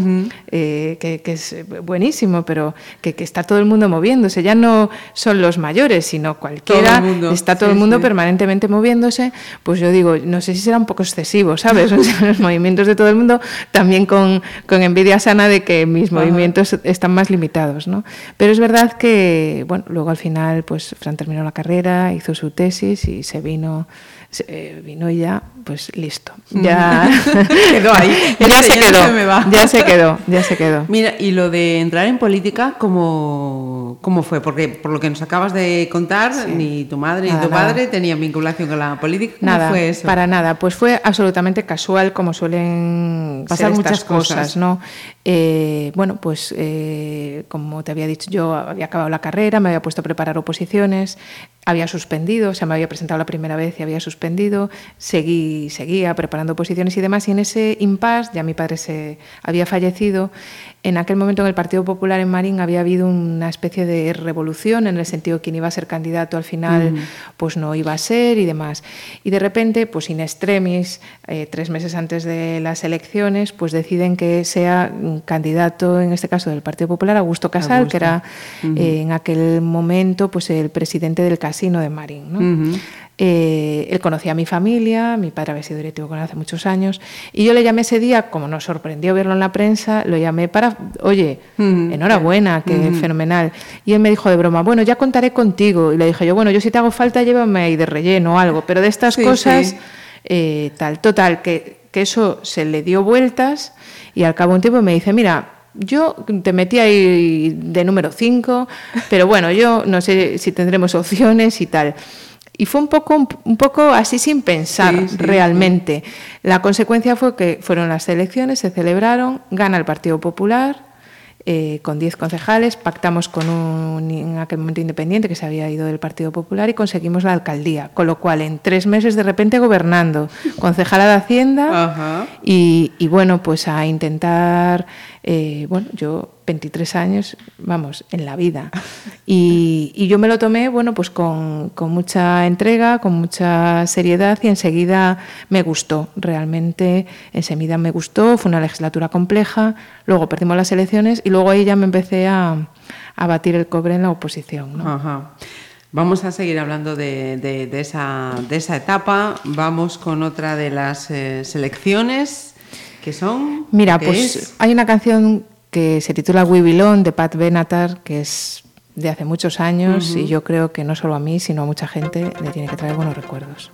eh, que, que es buenísimo, pero que, que está todo el mundo moviéndose. Ya no son los mayores, sino cualquiera. Todo mundo, Está todo sí, el mundo sí. permanentemente moviéndose. Pues yo digo, no sé si será un poco excesivo, ¿sabes? O sea, los movimientos de todo el mundo, también con, con envidia sana de que mis Ajá. movimientos están más limitados, ¿no? Pero es verdad que, bueno, luego al final, pues Fran terminó la carrera, hizo su tesis y se vino, eh, vino y ya, pues listo. Ya Quedó ahí. ya se ya no quedó, se va. ya se quedó, ya se quedó. Mira, y lo de entrar en política, ¿cómo, cómo fue? Porque por lo que nos acabas de contar, ni tu madre ni tu nada. padre tenían vinculación con la política. ¿Cómo Nada, fue eso? para nada. Pues fue absolutamente casual, como suelen Pasar ser muchas estas cosas, cosas. ¿no? Eh, bueno, pues eh, como te había dicho, yo había acabado la carrera, me había puesto a preparar oposiciones, había suspendido, o sea, me había presentado la primera vez y había suspendido, seguí, seguía preparando oposiciones y demás, y en ese impasse, ya mi padre se había fallecido, en aquel momento en el Partido Popular en Marín había habido una especie de revolución en el sentido de quien iba a ser candidato al final pues no iba a ser y demás. Y de repente, pues in extremis, eh, tres meses antes de las elecciones, pues deciden que sea candidato, en este caso del Partido Popular, Augusto Casal, que era eh, en aquel momento pues el presidente del casino de Marín. ¿no? Eh, él conocía a mi familia, mi padre había sido directivo con él hace muchos años, y yo le llamé ese día, como nos sorprendió verlo en la prensa, lo llamé para, oye, enhorabuena, qué fenomenal. Y él me dijo de broma, bueno, ya contaré contigo. Y le dije yo, bueno, yo si te hago falta, llévame ahí de relleno o algo, pero de estas cosas, eh, tal, total, que, que eso se le dio vueltas y al cabo de un tiempo me dice, mira, yo te metí ahí de número 5, pero bueno, yo no sé si tendremos opciones y tal. Y fue un poco, un poco así sin pensar realmente. La consecuencia fue que fueron las elecciones, se celebraron, gana el Partido Popular, eh, con 10 concejales, pactamos con un en aquel momento independiente que se había ido del Partido Popular y conseguimos la alcaldía, con lo cual en tres meses de repente gobernando, concejala de Hacienda y, y, bueno, pues a intentar eh, bueno, yo 23 años, vamos, en la vida. Y, yo me lo tomé, bueno, pues con, mucha entrega, con mucha seriedad y enseguida me gustó, realmente enseguida me gustó, fue una legislatura compleja, luego perdimos las elecciones y luego ahí ya me empecé a, batir el cobre en la oposición. Vamos a seguir hablando de, esa, de, esa, etapa. Vamos con otra de las eh, selecciones que son? Mira, pues hay una canción que se titula We Belong de Pat Benatar, que es de hace muchos años y yo creo que no solo a mí, sino a mucha gente le tiene que traer buenos recuerdos.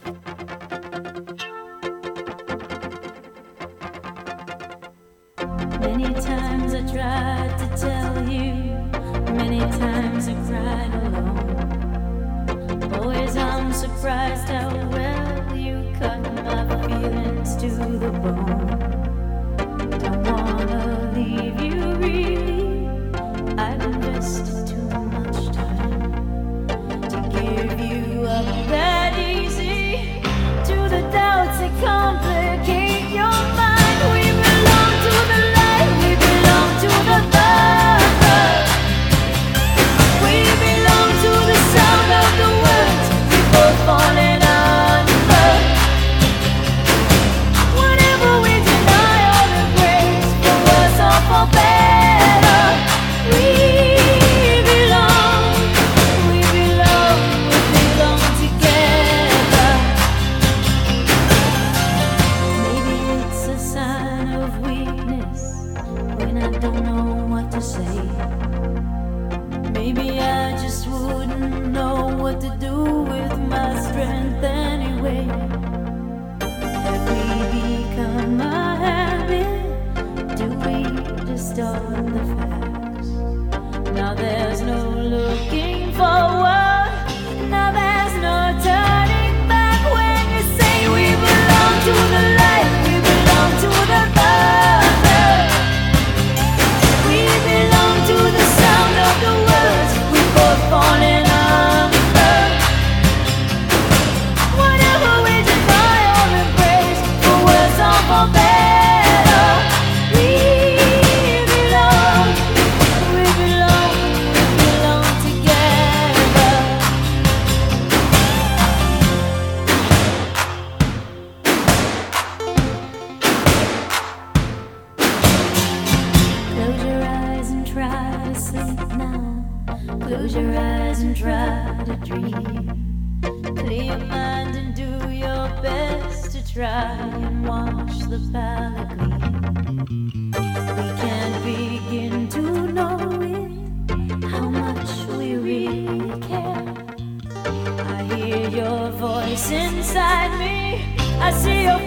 now. Close your eyes and try to dream. Clear your mind and do your best to try and watch the valley gleam. We can't begin to know it, how much we really care. I hear your voice inside me. I see your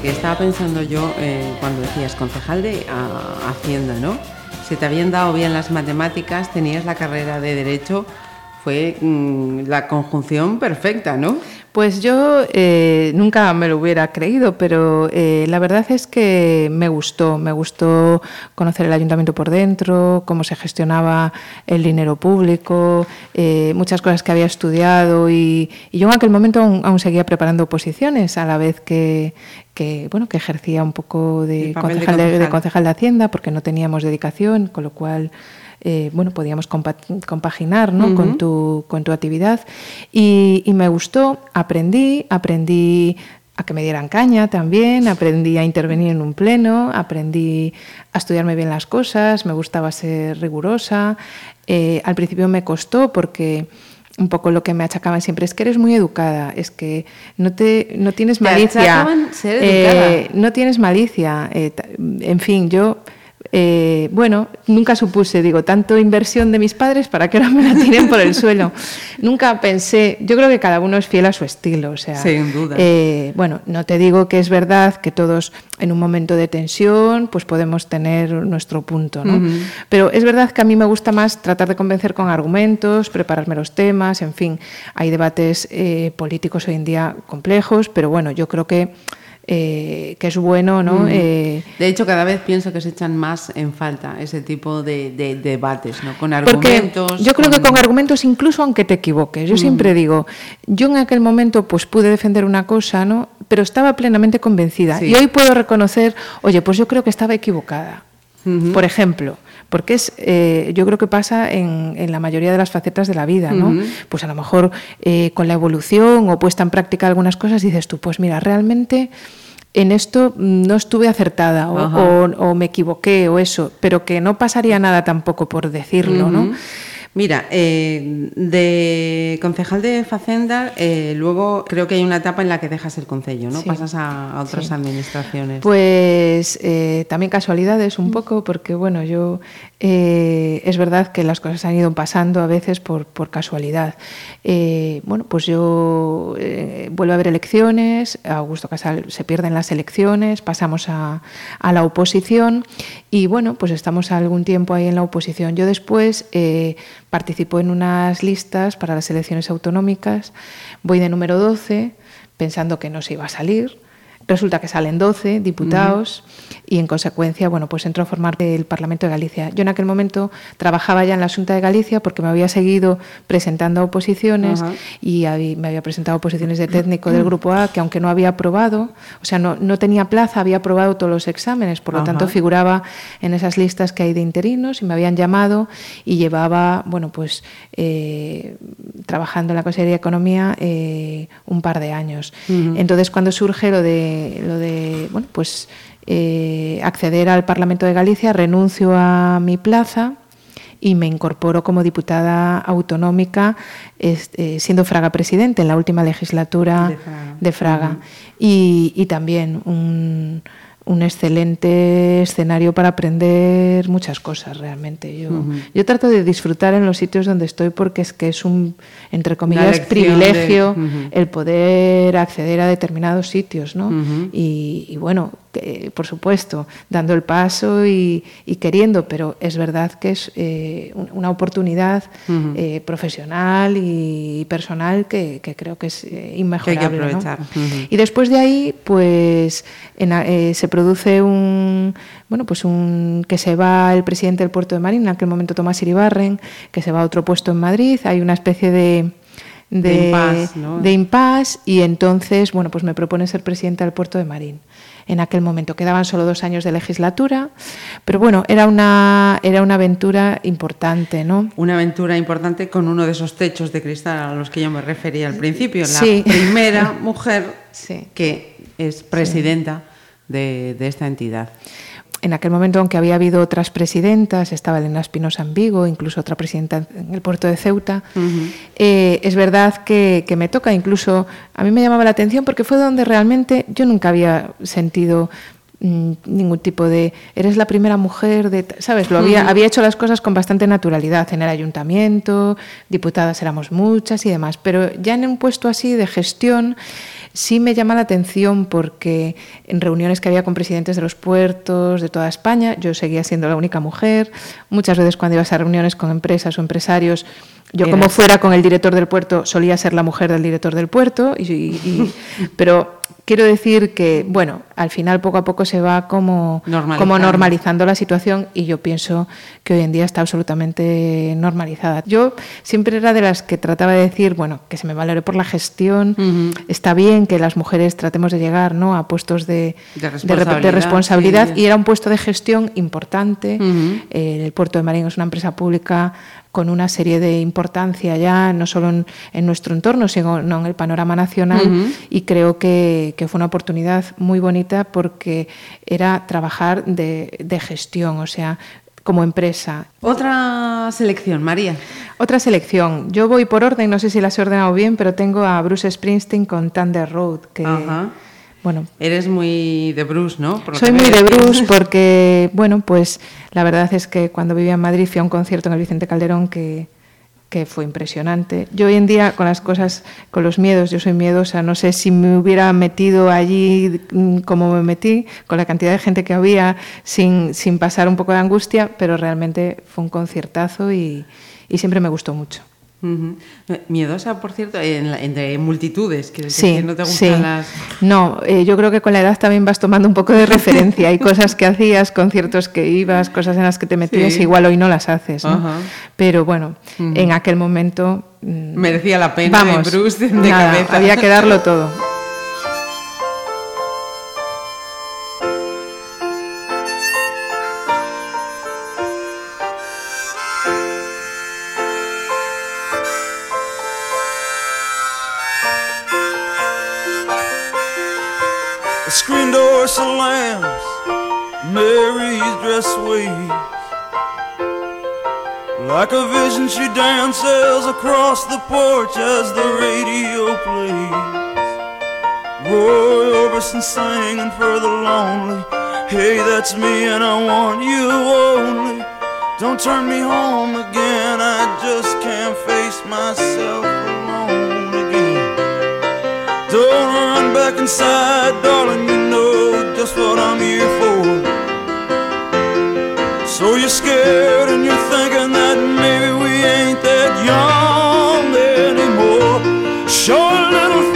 Que, estaba pensando yo eh, cuando decías concejal de a- Hacienda, ¿no? Si te habían dado bien las matemáticas, tenías la carrera de Derecho, fue mm, la conjunción perfecta, ¿no? Pues yo eh, nunca me lo hubiera creído, pero eh, la verdad es que me gustó, me gustó conocer el ayuntamiento por dentro, cómo se gestionaba el dinero público, muchas cosas que había estudiado y, y yo en aquel momento aún, aún seguía preparando oposiciones a la vez que, que, bueno, que ejercía un poco de papel de concejal de, de concejal. concejal de Hacienda porque no teníamos dedicación, con lo cual eh, bueno, podíamos compa- compaginar ¿no? con, tu, con tu actividad. Y, y me gustó, aprendí, aprendí a que me dieran caña también, aprendí a intervenir en un pleno, aprendí a estudiarme bien las cosas, me gustaba ser rigurosa. Eh, al principio me costó porque un poco lo que me achacaban siempre es que eres muy educada, es que no te no tienes malicia, ser eh, no tienes malicia, eh, en fin, yo eh, bueno, nunca supuse, digo, tanto inversión de mis padres para que ahora me la tiren por el suelo. nunca pensé, yo creo que cada uno es fiel a su estilo, o sea, Sin duda. eh, bueno, no te digo que es verdad que todos en un momento de tensión pues podemos tener nuestro punto, ¿no? Pero es verdad que a mí me gusta más tratar de convencer con argumentos, prepararme los temas, en fin, hay debates eh, políticos hoy en día complejos, pero bueno, yo creo que, eh, que es bueno, ¿no? Eh, De hecho, cada vez pienso que se echan más en falta ese tipo de, de debates, ¿no? Con argumentos. yo creo que con argumentos, incluso aunque te equivoques, yo siempre digo, yo en aquel momento pues pude defender una cosa, ¿no? Pero estaba plenamente convencida. Sí. Y hoy puedo reconocer, oye, pues yo creo que estaba equivocada. Por ejemplo, porque es, eh, yo creo que pasa en, en la mayoría de las facetas de la vida, ¿no? Pues a lo mejor eh, con la evolución o puesta en práctica algunas cosas dices tú, pues mira, realmente en esto mm, no estuve acertada o, Ajá. o- o me equivoqué o eso, pero que no pasaría nada tampoco por decirlo, ¿no? Mira, eh, de concejal de Facenda, eh, luego creo que hay una etapa en la que dejas el concello, ¿no? Sí. Pasas a, a otras Sí. administraciones. Pues eh, también casualidades un poco, porque bueno, yo eh, es verdad que las cosas han ido pasando a veces por, por casualidad. Eh, bueno, pues yo vuelvo a haber elecciones, Augusto Casal se pierden las elecciones, pasamos a, a la oposición y bueno, pues estamos algún tiempo ahí en la oposición. Yo después participo en unas listas para las elecciones autonómicas, voy de número 12 pensando que no se iba a salir. Resulta que salen 12 diputados y en consecuencia, bueno, pues entro a formar del Parlamento de Galicia. Yo en aquel momento trabajaba ya en la Junta de Galicia porque me había seguido presentando oposiciones y me había presentado oposiciones de técnico del Grupo A que aunque no había aprobado, o sea, no, no tenía plaza, había aprobado todos los exámenes, por lo tanto figuraba en esas listas que hay de interinos y me habían llamado y llevaba, bueno, pues eh, trabajando en la Consejería de Economía eh, un par de años. Entonces, cuando surge lo de, lo de bueno, pues eh, acceder al Parlamento de Galicia, renuncio a mi plaza y me incorporo como diputada autonómica, este, siendo Fraga presidente en la última legislatura De Fraga. de Fraga. y, y también un, un excelente escenario para aprender muchas cosas realmente. Yo, yo trato de disfrutar en los sitios donde estoy porque es que es un, entre comillas, privilegio de- el poder acceder a determinados sitios, ¿no? Y, y bueno, que, por supuesto, dando el paso y, y queriendo, pero es verdad que es eh, un- una oportunidad eh, profesional y personal que, que creo que es eh, inmejorable. ¿no? aprovechar. Ujú. Y después de ahí, pues en eh, se produce un bueno, pues un que se va el presidente del puerto de Marín, en aquel momento Tomás Iribarren, que se va a otro puesto en Madrid, hay una especie de de, De impasse, ¿no? de impasse, y entonces, bueno, pues me propone ser presidenta del puerto de Marín. En aquel momento quedaban solo dos años de legislatura, pero bueno, era una, era una aventura importante, ¿no? Una aventura importante con uno de esos techos de cristal a los que yo me refería al principio. La Sí. primera mujer Sí. que es presidenta de, de esta entidad. En aquel momento, aunque había habido otras presidentas, estaba Elena Espinosa en Vigo, incluso otra presidenta en el puerto de Ceuta, eh, es verdad que, que me toca, incluso a mí me llamaba la atención porque fue donde realmente yo nunca había sentido mm, ningún tipo de eres la primera mujer de sabes lo había había hecho las cosas con bastante naturalidad en el ayuntamiento diputadas éramos muchas y demás pero ya en un puesto así de gestión Sí me llama la atención porque en reuniones que había con presidentes de los puertos de toda España, yo seguía siendo la única mujer. Muchas veces cuando ibas a reuniones con empresas o empresarios, yo como fuera con el director del puerto solía ser la mujer del director del puerto, y, pero quiero decir que, bueno, al final poco a poco se va como normalizando. como normalizando la situación y yo pienso que hoy en día está absolutamente normalizada. Yo siempre era de las que trataba de decir, bueno, que se me valore por la gestión, está bien que las mujeres tratemos de llegar ¿no? a puestos de, responsabilidad, y era un puesto de gestión importante. Eh, el puerto de Marín es una empresa pública con una serie de importancia ya, no solo en, nuestro entorno, sino en el panorama nacional. Y creo que, fue una oportunidad muy bonita porque era trabajar de, gestión, o sea, como empresa. Otra selección, María. Otra selección. Yo voy por orden, no sé si las he ordenado bien, pero tengo a Bruce Springsteen con Thunder Road, que... Bueno, eres muy de Bruce, ¿no? soy muy de Bruce porque, bueno, pues la verdad es que cuando vivía en Madrid fui a un concierto en el Vicente Calderón que, que fue impresionante. Yo hoy en día con las cosas, con los miedos, yo soy miedosa, no sé si me hubiera metido allí mm, como me metí, con la cantidad de gente que había, sin, sin pasar un poco de angustia, pero realmente fue un conciertazo y, y siempre me gustó mucho. Miedosa, por cierto, entre multitudes, que, sí, no te gustan las... No, eh, yo creo que con la edad también vas tomando un poco de referencia. Hay cosas que hacías, conciertos que ibas, cosas en las que te metías, igual hoy no las haces, ¿no? Pero bueno, en aquel momento... Mm, Merecía la pena, vamos, Bruce, de cabeza. Había que darlo todo. Mary's dress wheat like a vision, she dances across the porch as the radio plays. Roy Orbison singing for the lonely. Hey, that's me, and I want you only. Don't turn me home again, I just can't face myself alone again. Don't run back inside, darling, just what I'm here for. So you're scared and you're thinking that maybe we ain't that young anymore. Show a little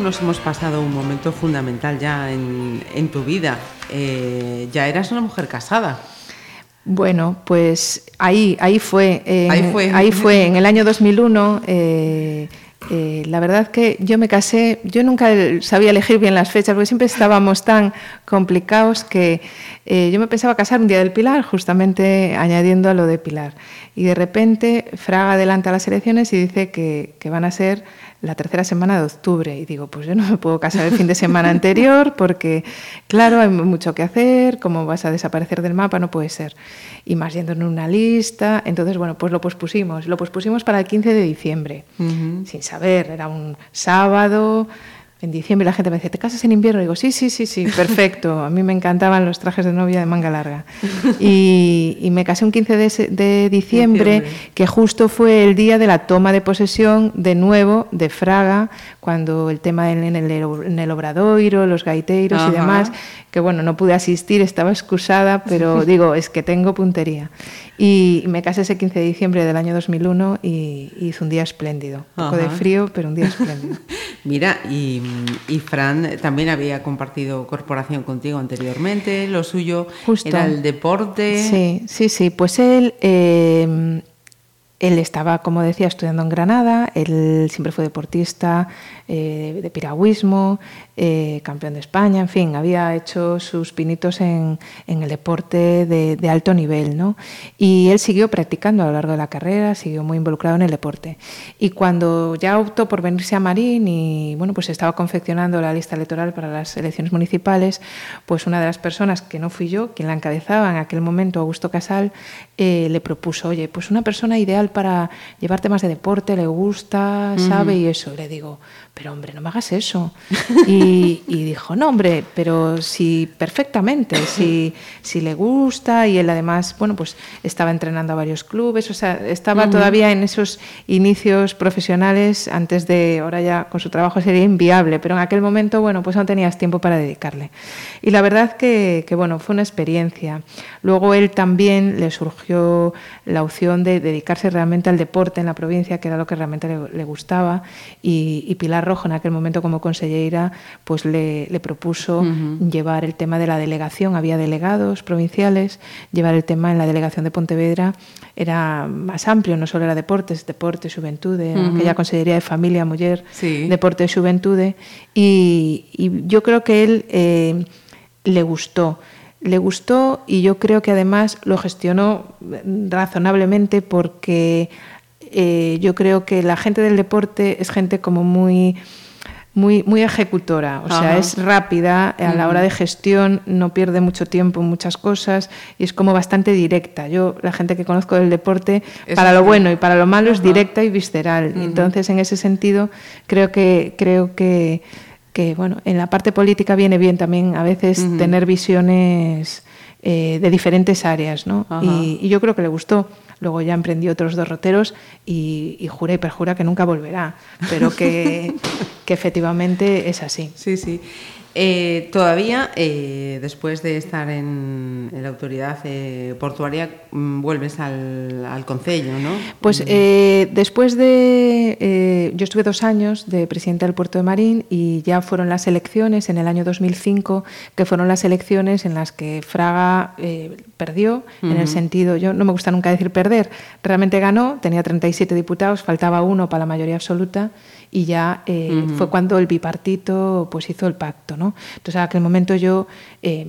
nos hemos pasado un momento fundamental ya en, tu vida. Eh, ya eras una mujer casada. Bueno, pues ahí, ahí fue. ahí fue. Ahí fue, en el año 2001. Eh, eh, la verdad que yo me casé, yo nunca sabía elegir bien las fechas, porque siempre estábamos tan complicados que yo me pensaba casar un día del Pilar, justamente añadiendo a lo de Pilar. Y de repente Fraga adelanta las elecciones y dice que, que van a ser la tercera semana de octubre. Y digo, pues yo no me puedo casar el fin de semana anterior porque, claro, hay mucho que hacer, como vas a desaparecer del mapa, no puede ser. Y más yendo en una lista, entonces, bueno, pues lo pospusimos, lo pospusimos para el 15 de diciembre, sin saber, era un sábado, en diciembre la gente me dice, ¿te casas en invierno? Y digo, sí, sí, sí, sí, perfecto. A mí me encantaban los trajes de novia de manga larga. Y, me casé un 15 de, diciembre, que justo fue el día de la toma de posesión de nuevo de Fraga, cuando el tema en el, en el Obradoiro, los gaiteiros y demás, que bueno, no pude asistir, estaba excusada, pero digo, es que tengo puntería. Y me casé ese 15 de diciembre del año 2001 y hizo un día espléndido. Un poco de frío, pero un día espléndido. Mira, y, Fran también había compartido corporación contigo anteriormente, lo suyo era el deporte. Sí, sí, sí. Pues él eh, él estaba, como decía, estudiando en Granada, él siempre fue deportista eh, de piragüismo, eh, campeón de España, en fin, había hecho sus pinitos en, el deporte de, alto nivel, ¿no? Y él siguió practicando a lo largo de la carrera, siguió muy involucrado en el deporte. Y cuando ya optó por venirse a Marín y, bueno, pues estaba confeccionando la lista electoral para las elecciones municipales, pues una de las personas, que no fui yo, quien la encabezaba en aquel momento, Augusto Casal, eh, le propuso, oye, pues una persona ideal para llevar temas de deporte, le gusta, sabe y eso. Le digo, pero hombre, no me hagas eso. Y, dijo, no, hombre, pero sí, perfectamente, si, si le gusta y él además, bueno, pues estaba entrenando a varios clubes, o sea, estaba todavía en esos inicios profesionales antes de, ahora ya con su trabajo sería inviable, pero en aquel momento, bueno, pues no tenías tiempo para dedicarle. Y la verdad que, que bueno, fue una experiencia. Luego él también le surgió la opción de dedicarse realmente al deporte en la provincia, que era lo que realmente le, gustaba, y, y Pilar Rojo en aquel momento como consellera pues le, propuso llevar el tema de la delegación, había delegados provinciales, llevar el tema en la delegación de Pontevedra era más amplio, no solo era deportes, deporte, juventud, aquella consellería de familia, mujer, deporte y juventud, y, yo creo que él eh, le gustó. Le gustó y yo creo que además lo gestionó razonablemente porque eh, yo creo que la gente del deporte es gente como muy muy, muy ejecutora, o sea, es rápida a la hora de gestión, no pierde mucho tiempo en muchas cosas y es como bastante directa. Yo, la gente que conozco del deporte, para lo bueno y para lo malo es directa y visceral. Entonces, en ese sentido, creo que, creo que, que, bueno, en la parte política viene bien también a veces tener visiones eh, de diferentes áreas, ¿no? y, yo creo que le gustó. Luego ya emprendió otros dos roteros y, jura y perjura que nunca volverá, pero que, que efectivamente es así. Sí, sí. Eh, todavía, eh, después de estar en, la autoridad eh, portuaria, mm, vuelves al, al concello, ¿no? Pues mm. después de... yo estuve dos años de presidenta del puerto de Marín y ya fueron las elecciones en el año 2005, que fueron las elecciones en las que Fraga perdió, en el sentido, yo no me gusta nunca decir perder, realmente ganó, tenía 37 diputados, faltaba uno para la mayoría absoluta y ya eh, fue cuando el bipartito pues hizo el pacto. ¿no? Entonces, en aquel momento yo eh,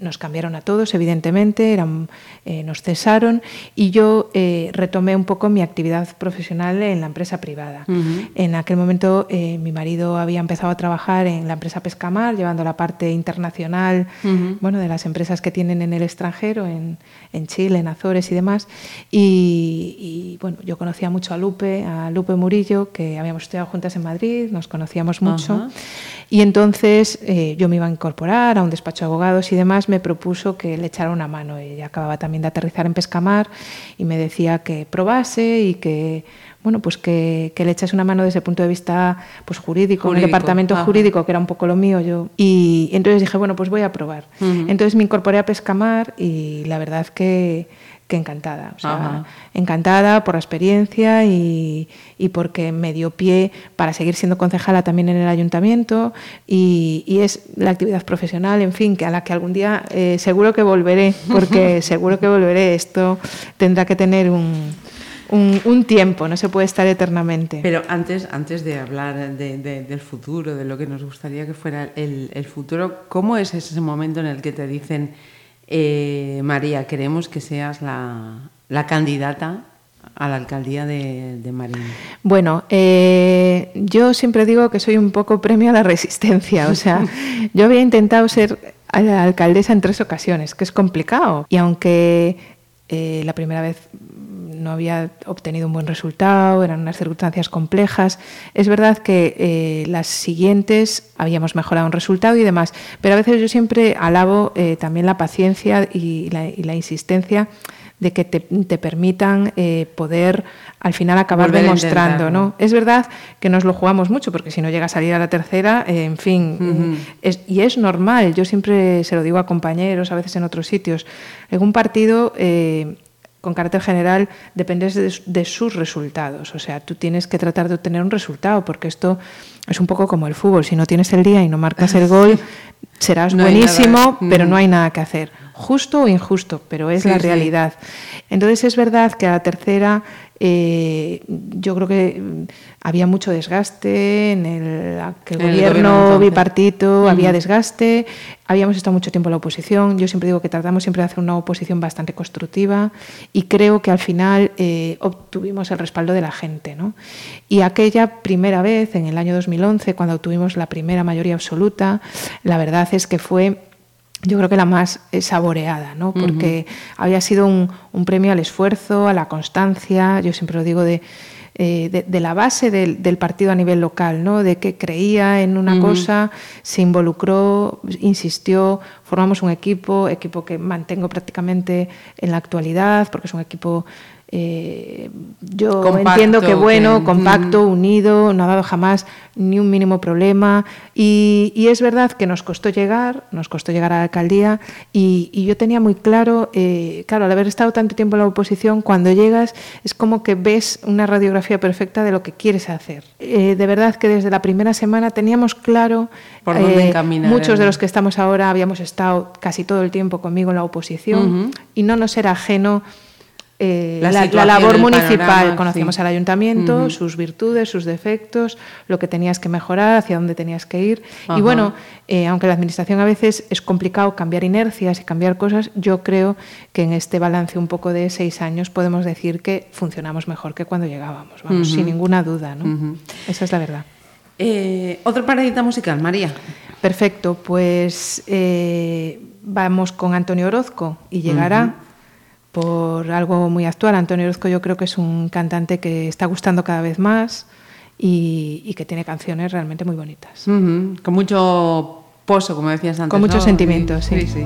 nos cambiaron a todos, evidentemente, eran, eh, nos cesaron y yo retomé un poco mi actividad profesional en la empresa privada. En aquel momento mi marido había empezado a trabajar en la empresa Pescamar, llevando la parte internacional bueno, de las empresas que tienen en el extranjero, en, en Chile, en Azores y demás. Y, y, bueno, yo conocía mucho a Lupe, a Lupe Murillo, que habíamos juntas en Madrid, nos conocíamos mucho. Y entonces eh, yo me iba a incorporar a un despacho de abogados y demás, me propuso que le echara una mano. Ella acababa también de aterrizar en Pescamar y me decía que probase y que bueno, pues que, le echase una mano desde el punto de vista pues, jurídico, un departamento jurídico, que era un poco lo mío yo. Y, entonces dije, bueno, pues voy a probar. Entonces me incorporé a Pescamar y la verdad que que encantada. O sea, encantada por la experiencia y, y, porque me dio pie para seguir siendo concejala también en el ayuntamiento y, y es la actividad profesional, en fin, que a la que algún día eh, seguro que volveré, porque seguro que volveré. Esto tendrá que tener un, un, un, tiempo, no se puede estar eternamente. Pero antes, antes de hablar de, de, del futuro, de lo que nos gustaría que fuera el, el futuro, ¿cómo es ese momento en el que te dicen eh, María, queremos que seas la, la, candidata a la alcaldía de, de Marín. Bueno, eh, yo siempre digo que soy un poco premio a la resistencia. O sea, yo había intentado ser alcaldesa en tres ocasiones, que es complicado. Y aunque eh, la primera vez no había obtenido un buen resultado, eran unas circunstancias complejas. Es verdad que eh, las siguientes habíamos mejorado un resultado y demás, pero a veces yo siempre alabo eh, también la paciencia y la, y la, insistencia de que te, te permitan eh, poder al final acabar Volver demostrando. ¿no? Es verdad que nos lo jugamos mucho, porque si no llega a salir a la tercera, eh, en fin, uh -huh. es, y es normal, yo siempre se lo digo a compañeros, a veces en otros sitios, en un partido eh, con carácter general dependes de, de, sus resultados. O sea, tú tienes que tratar de obtener un resultado, porque esto es un poco como el fútbol. Si no tienes el día y no marcas el gol, serás no buenísimo, pero no hay nada que hacer. Justo o injusto, pero es sí, la realidad. Sí. Entonces es verdad que a la tercera eh, yo creo que había mucho desgaste en el, el, el gobierno, gobierno bipartito, uh -huh. había desgaste, habíamos estado mucho tiempo en la oposición, yo siempre digo que tratamos siempre de hacer una oposición bastante constructiva y creo que al final eh, obtuvimos el respaldo de la gente. ¿no? Y aquella primera vez, en el año 2011, cuando obtuvimos la primera mayoría absoluta, la verdad es que fue yo creo que la más saboreada, ¿no? porque uh -huh. había sido un, un, premio al esfuerzo, a la constancia, yo siempre lo digo, de, eh, de, de, la base del, del, partido a nivel local, ¿no? de que creía en una uh -huh. cosa, se involucró, insistió, formamos un equipo, equipo que mantengo prácticamente en la actualidad, porque es un equipo eh, yo compacto, entiendo que bueno, que, compacto, mm. unido, no ha dado jamás ni un mínimo problema. Y, y, es verdad que nos costó llegar, nos costó llegar a la alcaldía. Y, y yo tenía muy claro, eh, claro, al haber estado tanto tiempo en la oposición, cuando llegas es como que ves una radiografía perfecta de lo que quieres hacer. Eh, de verdad que desde la primera semana teníamos claro, Por dónde encaminar, muchos de los que estamos ahora habíamos estado casi todo el tiempo conmigo en la oposición uh -huh. y no nos era ajeno eh, la, la, la, labor municipal. Panorama, Conocíamos sí. al ayuntamiento, uh -huh. sus virtudes, sus defectos, lo que tenías que mejorar, hacia dónde tenías que ir. Y bueno, eh, aunque la administración a veces es complicado cambiar inercias y cambiar cosas, yo creo que en este balance un poco de seis años podemos decir que funcionamos mejor que cuando llegábamos, vamos, uh -huh. sin ninguna duda. ¿no? Esa es la verdad. Eh, Otra paradita musical, María. Perfecto, pues vamos con Antonio Orozco y llegará por algo muy actual. Antonio Orozco yo creo que es un cantante que está gustando cada vez más y, y que tiene canciones realmente muy bonitas. Uh -huh. Con mucho pozo, como decías antes. Con muchos ¿no? sentimientos, sí. sí. sí.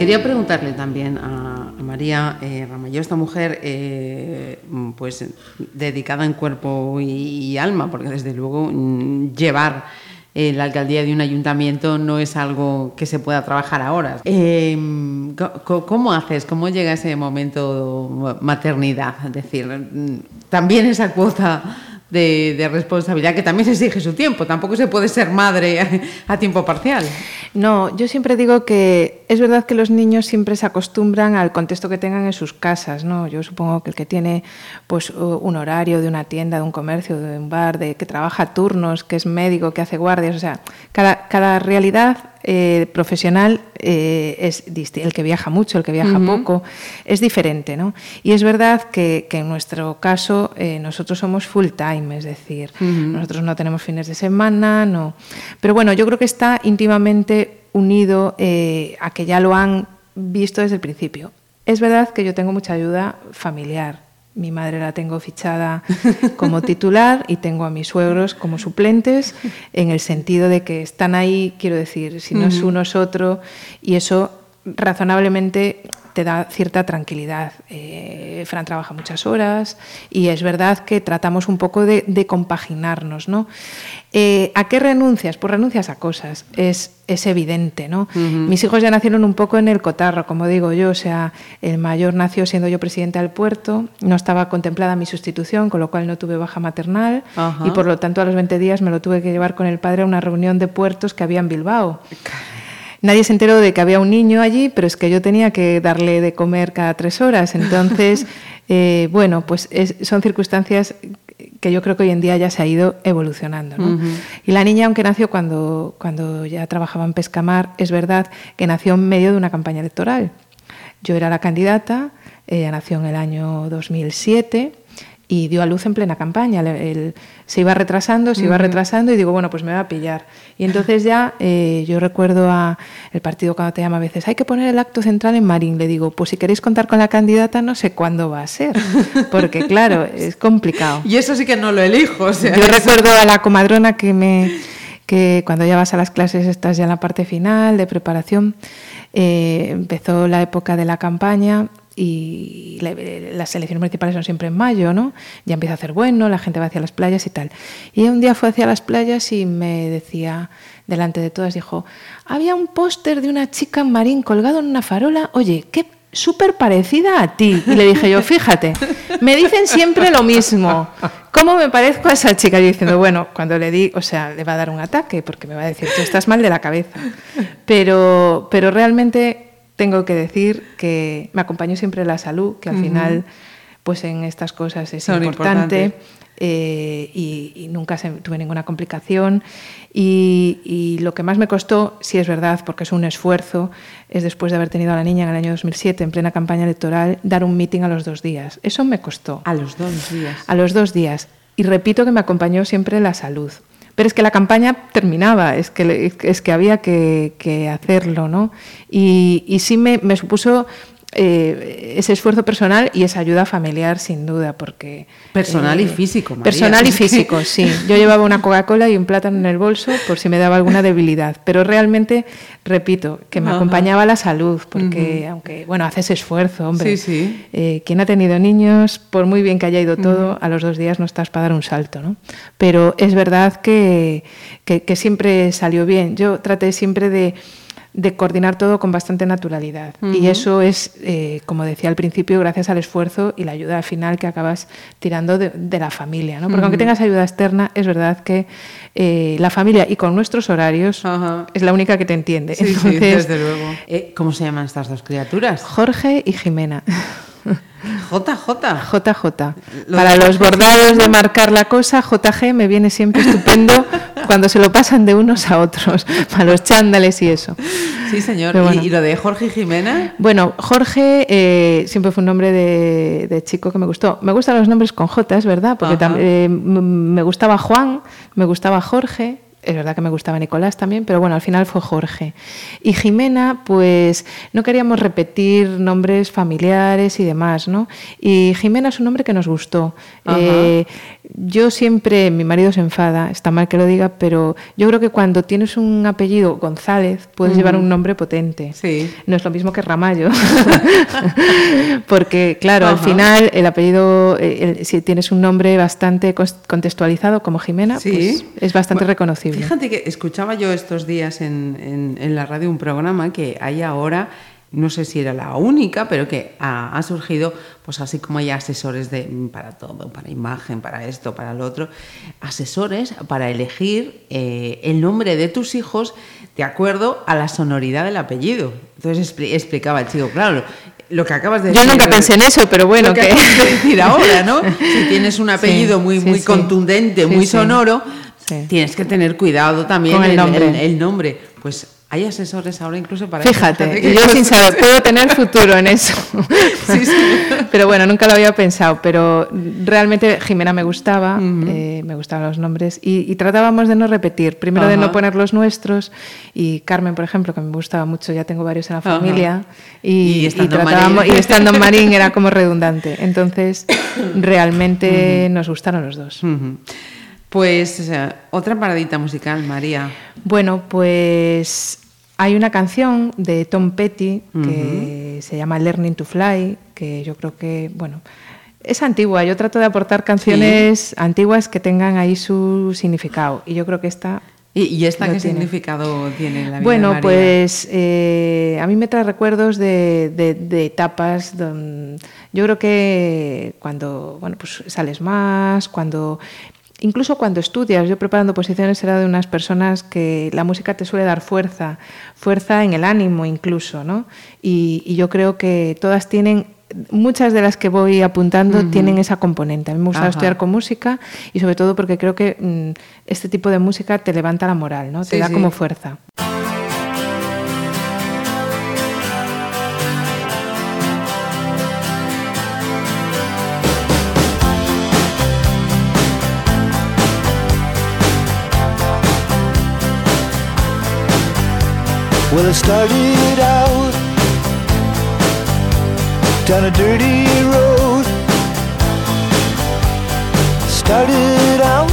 Quería preguntarle también a, María eh, Ramayó, esta mujer eh, pues dedicada en cuerpo y, alma, porque desde luego mm, llevar eh, la alcaldía de un ayuntamiento no es algo que se pueda trabajar ahora. ¿Cómo haces? ¿Cómo llega ese momento maternidad? Es decir, mm, también esa cuota de, responsabilidad que también se exige su tiempo. Tampoco se puede ser madre a, tiempo parcial. No, yo siempre digo que es verdad que los niños siempre se acostumbran al contexto que tengan en sus casas. ¿no? Yo supongo que el que tiene pues, un horario de una tienda, de un comercio, de un bar, de que trabaja turnos, que es médico, que hace guardias, o sea, cada, cada realidad eh, profesional eh, es el que viaja mucho, el que viaja poco, es diferente, ¿no? Y es verdad que, en nuestro caso eh, nosotros somos full time, es decir, nosotros no tenemos fines de semana, no. Pero bueno, yo creo que está íntimamente unido a que ya lo han visto desde el principio. Es verdad que yo tengo mucha ayuda familiar, mi madre la tengo fichada como titular y tengo a mis suegros como suplentes, en el sentido de que están ahí, quiero decir, si no es uno es otro, y eso razonablemente te da cierta tranquilidad. Eh, Fran trabaja muchas horas y es verdad que tratamos un poco de, compaginarnos. ¿no? Eh, ¿A qué renuncias? Pues renuncias a cosas, es, es evidente. ¿no? Mis hijos ya nacieron un poco en el cotarro, como digo yo, o sea, el mayor nació siendo yo presidente del puerto, no estaba contemplada mi sustitución, con lo cual no tuve baja maternal y por lo tanto a los 20 días me lo tuve que llevar con el padre a una reunión de puertos que había en Bilbao. Nadie se enteró de que había un niño allí, pero es que yo tenía que darle de comer cada tres horas. Entonces, eh, bueno, pues son circunstancias que yo creo que hoy en día ya se ha ido evolucionando. Y la niña, aunque nació cuando, cuando ya trabajaba en Pescamar, es verdad que nació en medio de una campaña electoral. Yo era la candidata, ella nació en el año 2007 y dio a luz en plena campaña. se iba retrasando, se iba retrasando y digo, bueno, pues me va a pillar. Y entonces ya eh, yo recuerdo a el partido cuando te llama a veces, hay que poner el acto central en Marín. Le digo, pues si queréis contar con la candidata, no sé cuándo va a ser, porque claro, es complicado. Y eso sí que no lo elijo. yo recuerdo a la comadrona que me que cuando ya vas a las clases estás ya en la parte final de preparación. Eh, empezó la época de la campaña y las elecciones municipales son siempre en mayo, ¿no? Ya empieza a hacer bueno, la gente va hacia las playas y tal. Y un día fue hacia las playas y me decía, delante de todas, dijo, había un póster de una chica en marín colgado en una farola, oye, qué súper parecida a ti. Y le dije yo, fíjate, me dicen siempre lo mismo. ¿Cómo me parezco a esa chica? Y diciendo, bueno, cuando le di, o sea, le va a dar un ataque porque me va a decir, tú estás mal de la cabeza. Pero, pero realmente tengo que decir que me acompañó siempre la salud, que al final, pues en estas cosas es importante. Eh, y, nunca tuve ninguna complicación. Y, lo que más me costó, si es verdad, porque es un esfuerzo, es después de haber tenido a la niña en el año 2007, en plena campaña electoral, dar un meeting a los dos días. Eso me costó. A los dos días. A los dos días. Y repito que me acompañó siempre la salud. Pero es que la campaña terminaba, es que, es que había que, hacerlo, ¿no? Y, sí me supuso eh, ese esfuerzo personal y esa ayuda familiar, sin duda, porque... Personal y eh, físico, Personal y físico, sí. Yo llevaba una Coca-Cola y un plátano en el bolso por si me daba alguna debilidad, pero realmente, repito, que me acompañaba la salud, porque aunque, bueno, haces esfuerzo, hombre. Sí, sí. Eh, quien ha tenido niños, por muy bien que haya ido todo, a los dos días no estás para dar un salto, ¿no? Pero es verdad que, que siempre salió bien. Yo traté siempre de de coordinar todo con bastante naturalidad. Y eso es, eh, como decía al principio, gracias al esfuerzo y la ayuda al final que acabas tirando de, la familia. ¿no? Porque aunque tengas ayuda externa, es verdad que eh, la familia y con nuestros horarios es la única que te entiende. Sí, desde luego. Eh, ¿Cómo se llaman estas dos criaturas? Jorge y Jimena. JJ. JJ. Para los bordados de marcar la cosa, JG me viene siempre estupendo cuando se lo pasan de unos a otros, para los chándales y eso. Sí, señor. ¿Y, lo de Jorge Jimena? Bueno, Jorge eh, siempre fue un nombre de, chico que me gustó. Me gustan los nombres con J, es verdad, porque también, eh, me gustaba Juan, me gustaba Jorge es verdad que me gustaba Nicolás también, pero bueno, al final fue Jorge. Y Jimena, pues no queríamos repetir nombres familiares y demás, ¿no? Y Jimena es un nombre que nos gustó. Eh, yo siempre, mi marido se enfada, está mal que lo diga, pero yo creo que cuando tienes un apellido González, puedes llevar un nombre potente. Sí. No es lo mismo que Ramallo. Porque, claro, al final el apellido, eh, si tienes un nombre bastante contextualizado como Jimena, pues es bastante reconocible. Fíjate que escuchaba yo estos días en, en, la radio un programa que hay ahora no sé si era la única, pero que ha, surgido, pues así como hay asesores de, para todo, para imagen, para esto, para lo otro, asesores para elegir eh, el nombre de tus hijos de acuerdo a la sonoridad del apellido. Entonces explicaba el chico, claro, lo que acabas de decir. Yo nunca pensé en eso, pero bueno. Lo que, acabas de decir ahora, ¿no? Si tienes un apellido muy, muy contundente, muy sonoro Tienes que tener cuidado también con el, nombre. El, nombre. Pues hay asesores ahora incluso para Fíjate, yo sin saber, puedo tener futuro en eso. Sí, sí. Pero bueno, nunca lo había pensado. Pero realmente Jimena me gustaba, eh, me gustaban los nombres y, tratábamos de no repetir. Primero de no poner los nuestros y Carmen, por ejemplo, que me gustaba mucho, ya tengo varios en la familia. Y, estando tratábamos, y estando en Marín era como redundante. Entonces, realmente nos gustaron los dos. Pues otra paradita musical, María. Bueno, pues hay una canción de Tom Petty que se llama Learning to Fly, que yo creo que, bueno, es antigua. Yo trato de aportar canciones antiguas que tengan ahí su significado. Y yo creo que esta ¿Y, esta qué significado tiene en la vida Bueno, de María? pues eh, a mí me trae recuerdos de, de, etapas. yo creo que cuando bueno, pues sales más, cuando incluso cuando estudias, yo preparando posiciones era de unas personas que la música te suele dar fuerza, fuerza en el ánimo incluso, ¿no? Y, yo creo que todas tienen muchas de las que voy apuntando tienen esa componente. A mí me gusta estudiar con música y sobre todo porque creo que mm, este tipo de música te levanta la moral, ¿no? Te da como fuerza. Well, I started out down a dirty road. Started out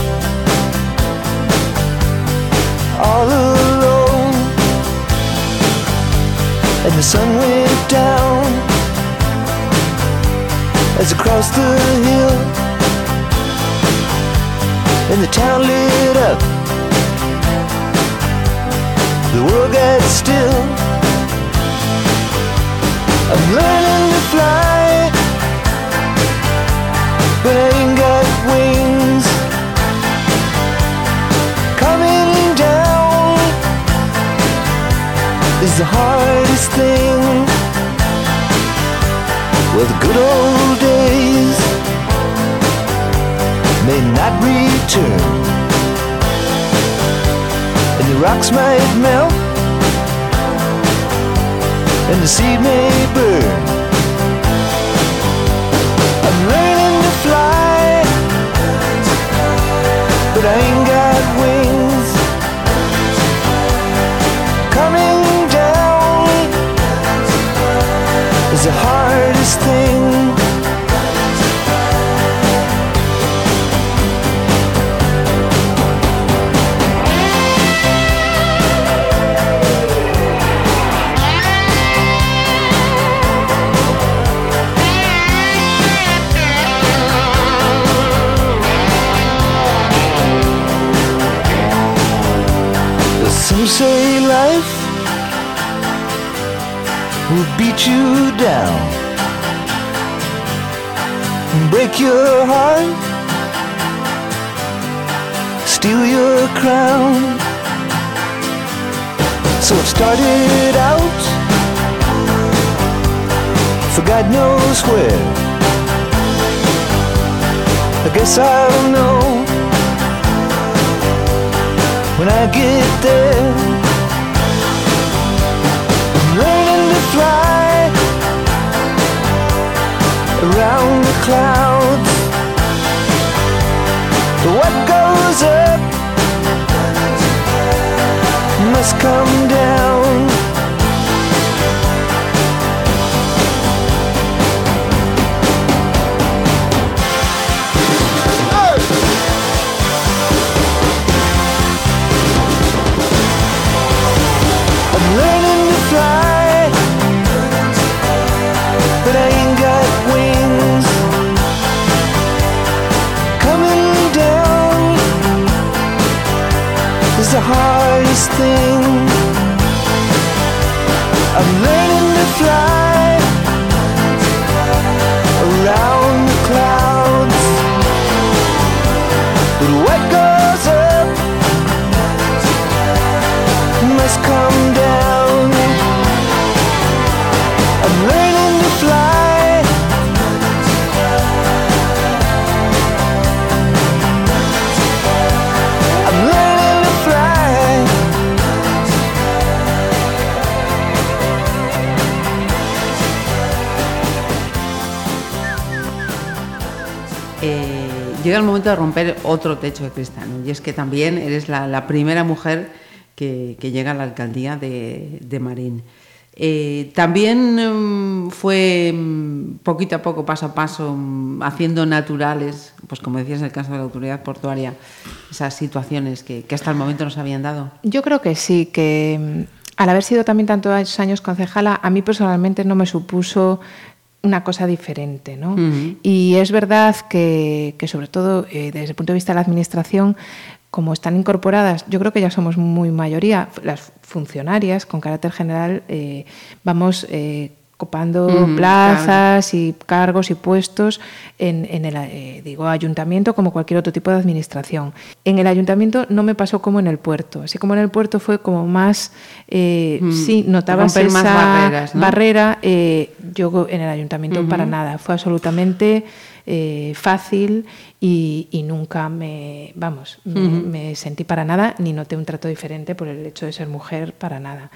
all alone, and the sun went down as I crossed the hill, and the town lit up the world gets still. I'm learning to fly, but I ain't got wings. Coming down is the hardest thing. Well, the good old days may not return rocks might melt and the sea may burn. I'm learning to fly, but I ain't got wings. Coming down is the hardest thing. Say life will beat you down. Break your heart steal your crown. So it started out for God knows where. I guess I'll know when I get there. I'm learning to fly around the clouds. What goes up must come down. The hardest thing. I'm learning to fly llega el momento de romper otro techo de cristal. Y es que también eres la, primera mujer que, llega a la alcaldía de, Marín. Eh, también mm, fue mm, poquito a poco, paso a paso, mm, haciendo naturales, pues como decías en el caso de la autoridad portuaria, esas situaciones que, hasta el momento no se habían dado. Yo creo que sí, que al haber sido también tantos años concejala, a mí personalmente no me supuso una cosa diferente. ¿no? Y es verdad que, que sobre todo eh, desde el punto de vista de la Administración, como están incorporadas, yo creo que ya somos muy mayoría, las funcionarias con carácter general, eh, vamos eh, copando plazas y cargos y puestos en, en el eh, digo ayuntamiento como cualquier otro tipo de administración. En el ayuntamiento no me pasó como en el puerto, así como en el puerto fue como más, eh, Mm, sí, notabas romper esa más barreras, ¿no? barrera, eh, yo en el ayuntamiento para nada, fue absolutamente eh, fácil y, y nunca me, vamos, me- sentí para nada ni noté un trato diferente por el hecho de ser mujer para nada.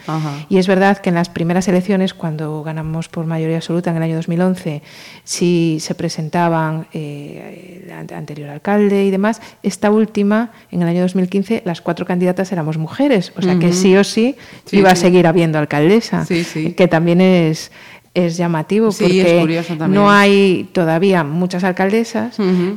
Y es verdad que en las primeras elecciones, cuando ganamos por mayoría absoluta en el año 2011, sí se presentaban eh, el ante- anterior alcalde y demás. Esta última, en el año 2015, las cuatro candidatas éramos mujeres. O sea que sí o sí, Sí, iba a seguir habiendo alcaldesa. Sí. Que también es, es llamativo Sí, porque es no hay todavía muchas alcaldesas,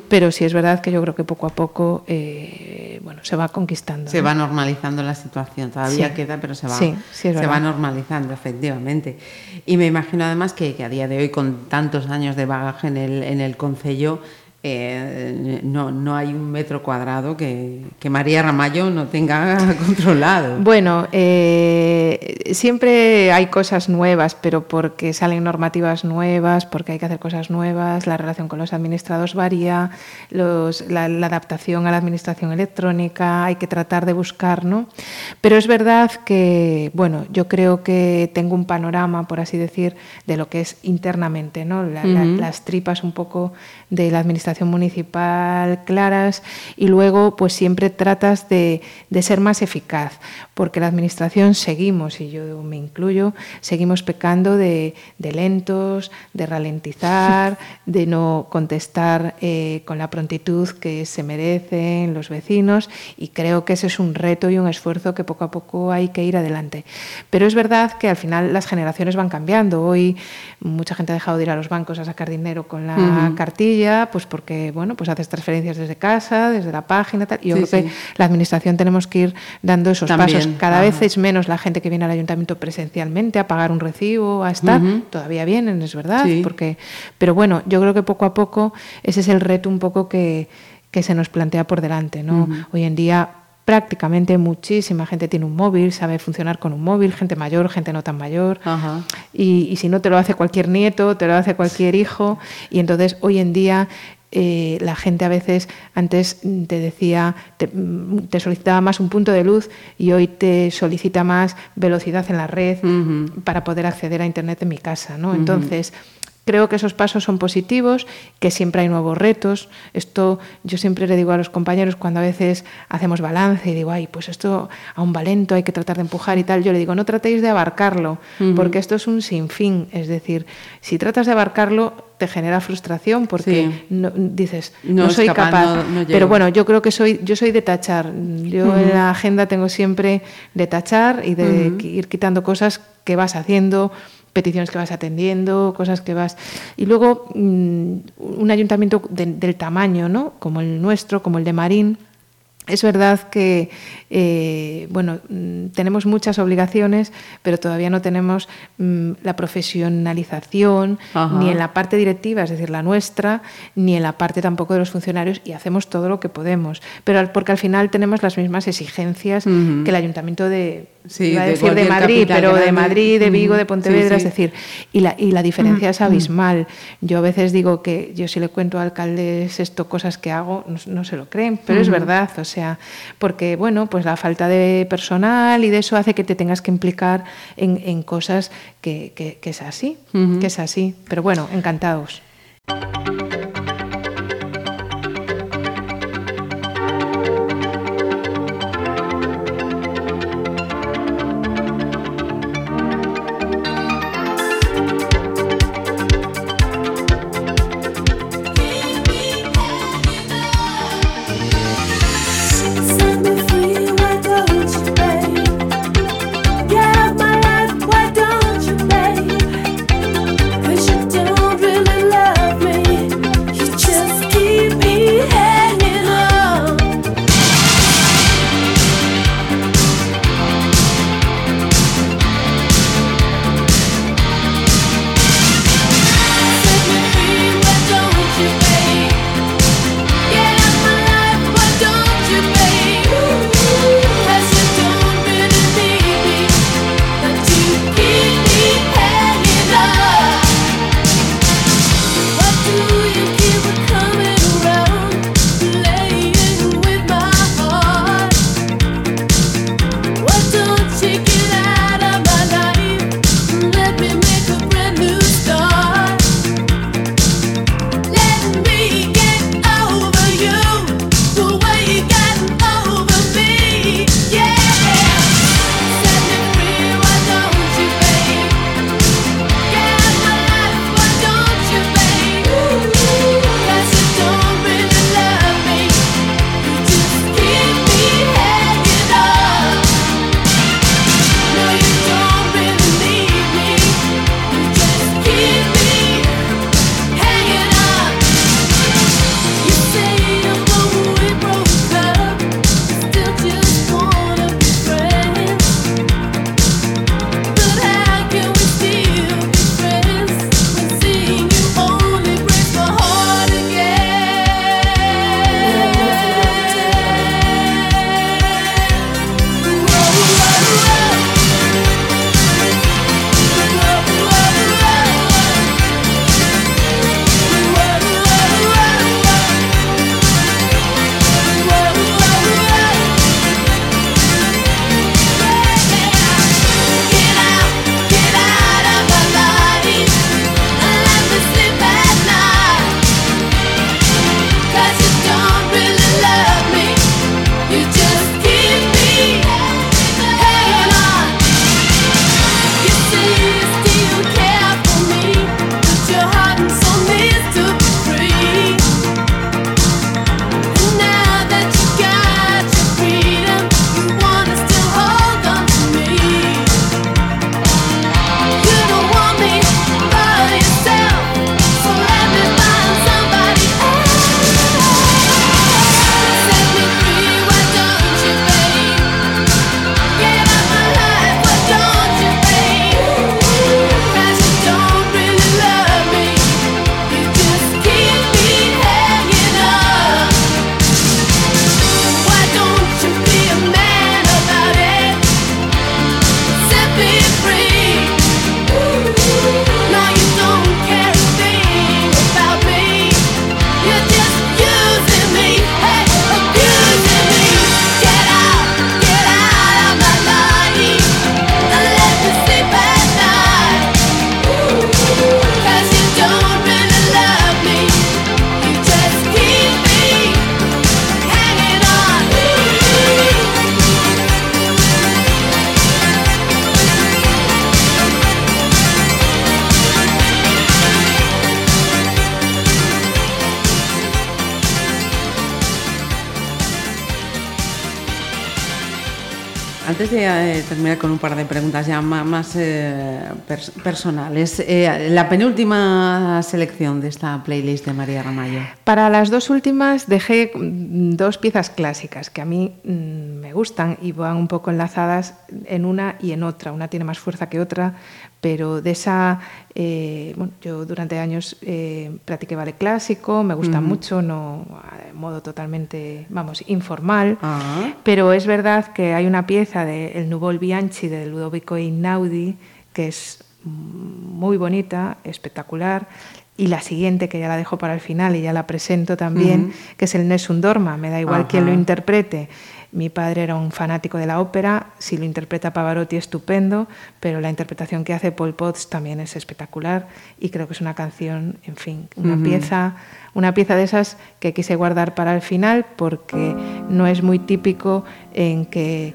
pero sí es verdad que yo creo que poco a poco eh, bueno, se va conquistando. Se ¿no? va normalizando la situación, todavía Sí. queda, pero se va, Sí, se va normalizando, efectivamente. Y me imagino además que, que a día de hoy, con tantos años de bagaje en el, en el Concello, eh, no, no hay un metro cuadrado que, que María Ramallo no tenga controlado. Bueno, eh, siempre hay cosas nuevas, pero porque salen normativas nuevas, porque hay que hacer cosas nuevas, la relación con los administrados varía, los- la, la adaptación a la administración electrónica, hay que tratar de buscar, ¿no? Pero es verdad que, bueno, yo creo que tengo un panorama, por así decir, de lo que es internamente, ¿no? La- la- Ujú. las tripas un poco de la administración municipal claras y luego pues siempre tratas de, de ser más eficaz porque la administración seguimos y yo me incluyo seguimos pecando de, de lentos de ralentizar de no contestar eh, con la prontitud que se merecen los vecinos y creo que ese es un reto y un esfuerzo que poco a poco hay que ir adelante pero es verdad que al final las generaciones van cambiando hoy mucha gente ha dejado de ir a los bancos a sacar dinero con la Ujú. cartilla, pues porque bueno, pues haces transferencias desde casa, desde la página, tal. Y yo Sí, creo que la administración tenemos que ir dando esos También, pasos. Cada vez es menos la gente que viene al ayuntamiento presencialmente a pagar un recibo, a estar. Todavía vienen, es verdad, Sí. porque, pero bueno, yo creo que poco a poco ese es el reto un poco que, que se nos plantea por delante, ¿no? Hoy en día prácticamente muchísima gente tiene un móvil, sabe funcionar con un móvil, gente mayor, gente no tan mayor. Y si no te lo hace cualquier nieto, te lo hace cualquier hijo. Y entonces hoy en día eh, la gente a veces antes te decía, te, mm, te solicitaba más un punto de luz y hoy te solicita más velocidad en la red para poder acceder a Internet en mi casa. ¿no? Entonces, Creo que esos pasos son positivos, que siempre hay nuevos retos. Esto yo siempre le digo a los compañeros cuando a veces hacemos balance y digo, ay, pues esto a un valento hay que tratar de empujar y tal. Yo le digo, no tratéis de abarcarlo, porque esto es un sinfín. Es decir, si tratas de abarcarlo, te genera frustración porque Sí. no- dices, No soy capaz, no-. Pero bueno, yo creo que soy, yo soy de tachar. Yo en la agenda tengo siempre de tachar y de ir quitando cosas que vas haciendo, peticiones que vas atendiendo, cosas que vas. Y luego mm, un ayuntamiento de- del tamaño, ¿no? Como el nuestro, como el de Marín. Es verdad que eh, bueno, mm, tenemos muchas obligaciones, pero todavía no tenemos mm, la profesionalización Ajá. ni en la parte directiva, es decir, la nuestra, ni en la parte tampoco de los funcionarios y hacemos todo lo que podemos. Pero porque al final tenemos las mismas exigencias que el ayuntamiento de, Sí, iba a de decir de Madrid, pero de. Madrid, de Vigo, de Pontevedra, Sí, sí. es decir, y la, y la diferencia es abismal. Yo a veces digo que yo si le cuento a alcaldes esto, cosas que hago, no, no se lo creen, pero es verdad, o sea, porque bueno, pues la falta de personal y de eso hace que te tengas que implicar en, en cosas que, que- que es así, que es así. Pero bueno, encantados. Más, eh, pers- personales, eh, la penúltima selección de esta playlist de María Ramallo. Para las dos últimas dejé mm, dos piezas clásicas que a mí mm, me gustan y van un poco enlazadas en una y en otra. Una tiene más fuerza que otra, pero de esa, eh, bueno, yo durante años eh, practiqué ballet clásico, me gusta mucho, no de modo totalmente, vamos, informal. Ah. Pero es verdad que hay una pieza de El Nuvol Bianchi de Ludovico Einaudi que es muy bonita, espectacular. Y la siguiente, que ya la dejo para el final y ya la presento también, que es el Nessun Dorma. Me da igual quién lo interprete. Mi padre era un fanático de la ópera, si lo interpreta Pavarotti estupendo, pero la interpretación que hace Paul Potts también es espectacular y creo que es una canción, en fin, una pieza, una pieza de esas que quise guardar para el final porque no es muy típico en que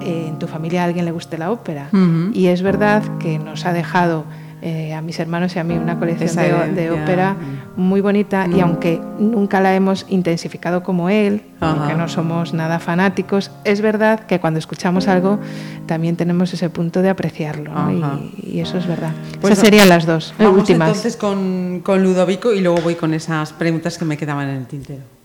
eh, en tu familia a alguien le guste la ópera. Y es verdad que nos ha dejado eh, a mis hermanos y a mí una colección de, ópera muy bonita y aunque nunca la hemos intensificado como él, Ajá. porque no somos nada fanáticos, es verdad que cuando escuchamos algo también tenemos ese punto de apreciarlo ¿no? Y, y eso es verdad. Pues Esas serían las dos Vamos últimas. entonces con, con Ludovico y luego voy con esas preguntas que me quedaban en el tintero.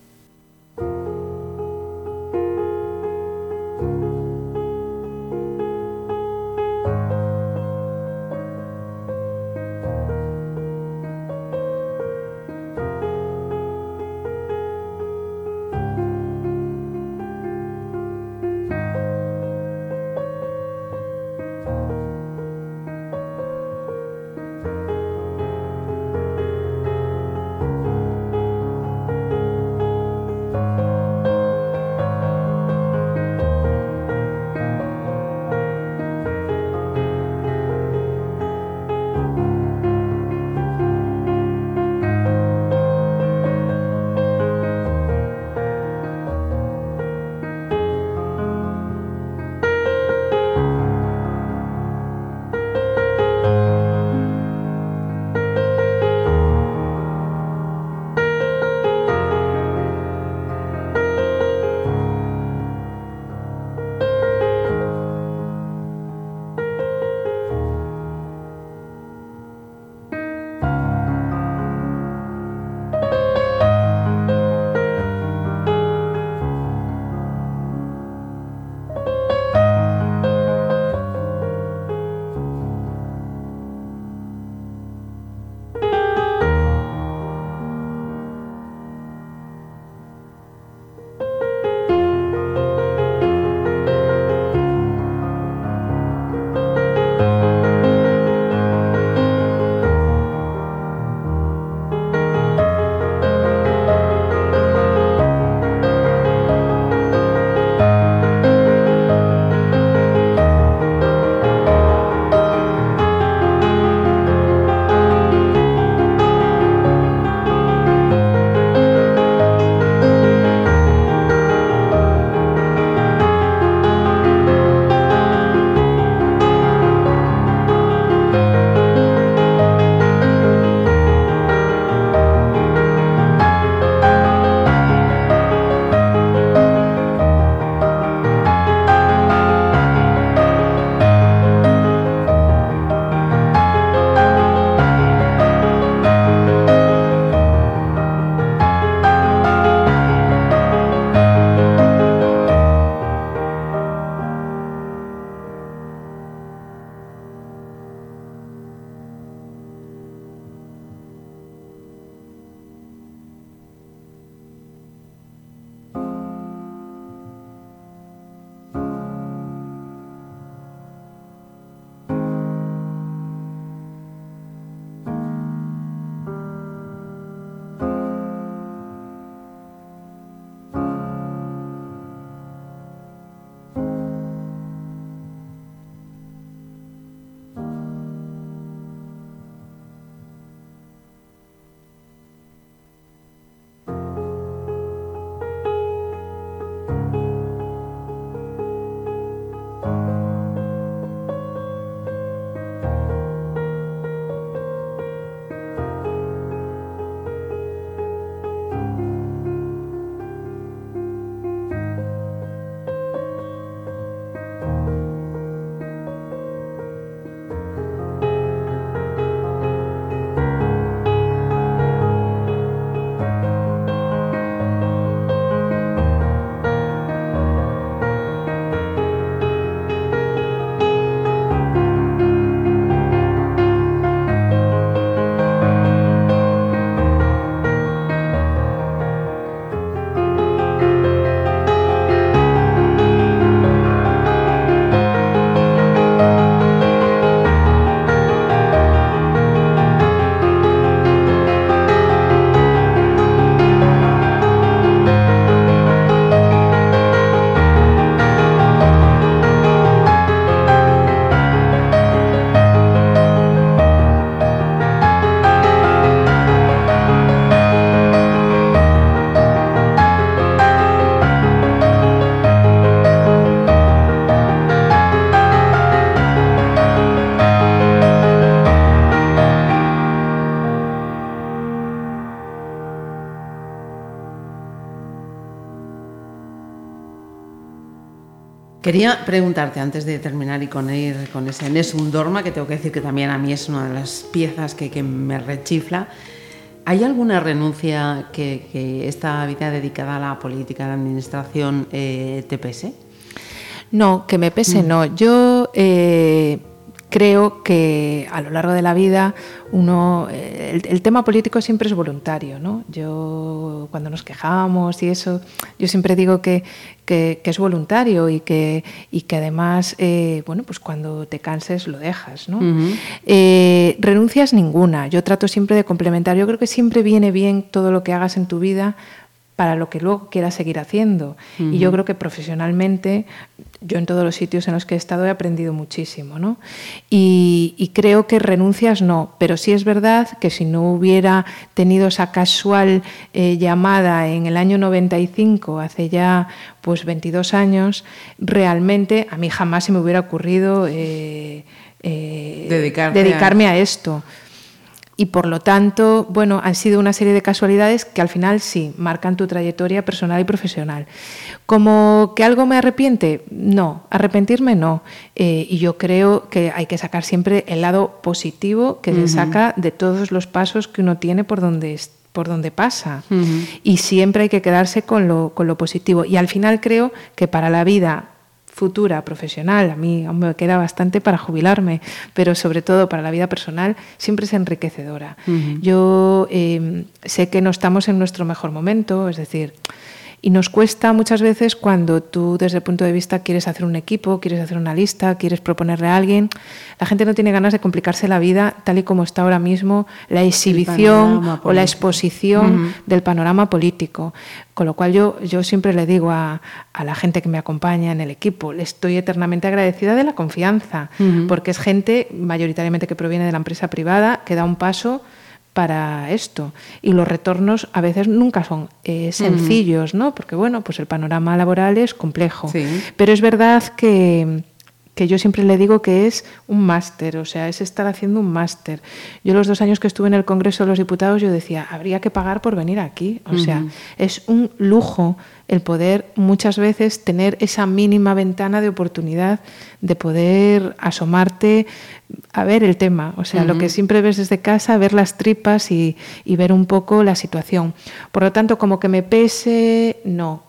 Quería preguntarte antes de terminar y con ir con ese Nessun Dorma, que tengo que decir que también a mí es una de las piezas que, que me rechifla. ¿Hay alguna renuncia que, que esta vida dedicada a la política, a la administración, eh, te pese? No, que me pese, no. Yo eh, creo que a lo largo de la vida uno eh, el, el tema político siempre es voluntario, ¿no? Yo cuando nos quejamos y eso, yo siempre digo que, que, que es voluntario y que, y que además, eh, bueno, pues cuando te canses lo dejas, ¿no? Eh, renuncias ninguna. Yo trato siempre de complementar. Yo creo que siempre viene bien todo lo que hagas en tu vida para lo que luego quieras seguir haciendo. Y yo creo que profesionalmente, yo en todos los sitios en los que he estado he aprendido muchísimo, ¿no? Y, y creo que renuncias no, pero sí es verdad que si no hubiera tenido esa casual eh, llamada en el año 95, hace ya pues 22 años, realmente a mí jamás se me hubiera ocurrido eh, eh, a- dedicarme a esto. Y por lo tanto, bueno, han sido una serie de casualidades que al final sí marcan tu trayectoria personal y profesional. Como que algo me arrepiente, no, arrepentirme no. Eh, y yo creo que hay que sacar siempre el lado positivo que se saca de todos los pasos que uno tiene por donde por donde pasa. Y siempre hay que quedarse con lo, con lo positivo. Y al final creo que para la vida futura profesional, a mí aún me queda bastante para jubilarme, pero sobre todo para la vida personal siempre es enriquecedora. Yo eh, sé que no estamos en nuestro mejor momento, es decir, y nos cuesta muchas veces cuando tú desde el punto de vista quieres hacer un equipo, quieres hacer una lista, quieres proponerle a alguien, la gente no tiene ganas de complicarse la vida tal y como está ahora mismo la exhibición o la exposición del panorama político. Con lo cual yo, yo siempre le digo a, a la gente que me acompaña en el equipo, le estoy eternamente agradecida de la confianza, porque es gente mayoritariamente que proviene de la empresa privada, que da un paso para esto. Y los retornos a veces nunca son eh, sencillos, ¿no? Porque, bueno, pues el panorama laboral es complejo. Sí. Pero es verdad que, que yo siempre le digo que es un máster, o sea, es estar haciendo un máster. Yo los dos años que estuve en el Congreso de los Diputados, yo decía, habría que pagar por venir aquí. O sea, es un lujo el poder muchas veces tener esa mínima ventana de oportunidad de poder asomarte a ver el tema. O sea, lo que siempre ves desde casa, ver las tripas y, y ver un poco la situación. Por lo tanto, como que me pese, no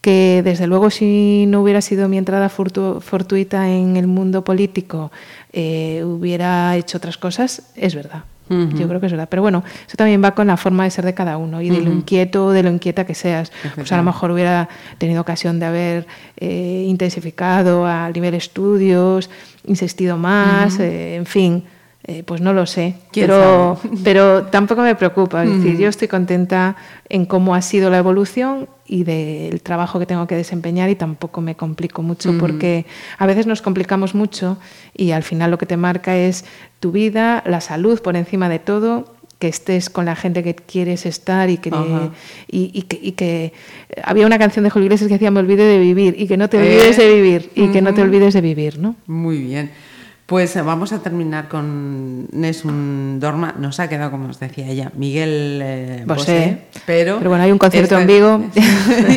que desde luego si no hubiera sido mi entrada fortu- fortuita en el mundo político eh, hubiera hecho otras cosas, es verdad. Yo creo que es verdad. Pero bueno, eso también va con la forma de ser de cada uno y de lo inquieto o de lo inquieta que seas. Pues a lo mejor hubiera tenido ocasión de haber eh, intensificado a nivel estudios, insistido más, eh, en fin. Eh, pues no lo sé, ¿Quién pero, pero tampoco me preocupa. Es decir, yo estoy contenta en cómo ha sido la evolución y del trabajo que tengo que desempeñar y tampoco me complico mucho porque a veces nos complicamos mucho y al final lo que te marca es tu vida, la salud por encima de todo que estés con la gente que quieres estar y que, y, y que, y que- había una canción de Julio Iglesias que decía me olvide de vivir y que no te Eh, olvides de vivir y que no te olvides de vivir, ¿no? Muy bien. Pues eh, vamos a terminar con Nessun Dorma. Nos ha quedado, como os decía ella, Miguel eh, Bosé. Bosé, pero... Pero bueno, hay un concierto está- en Vigo.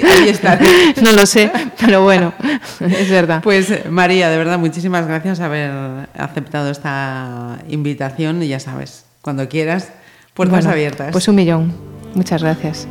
Ahí está. no lo sé, pero bueno, es verdad. Pues eh, María, de verdad, muchísimas gracias por haber aceptado esta invitación y ya sabes, cuando quieras, puertas Bueno, abiertas. Pues un millón. Muchas gracias.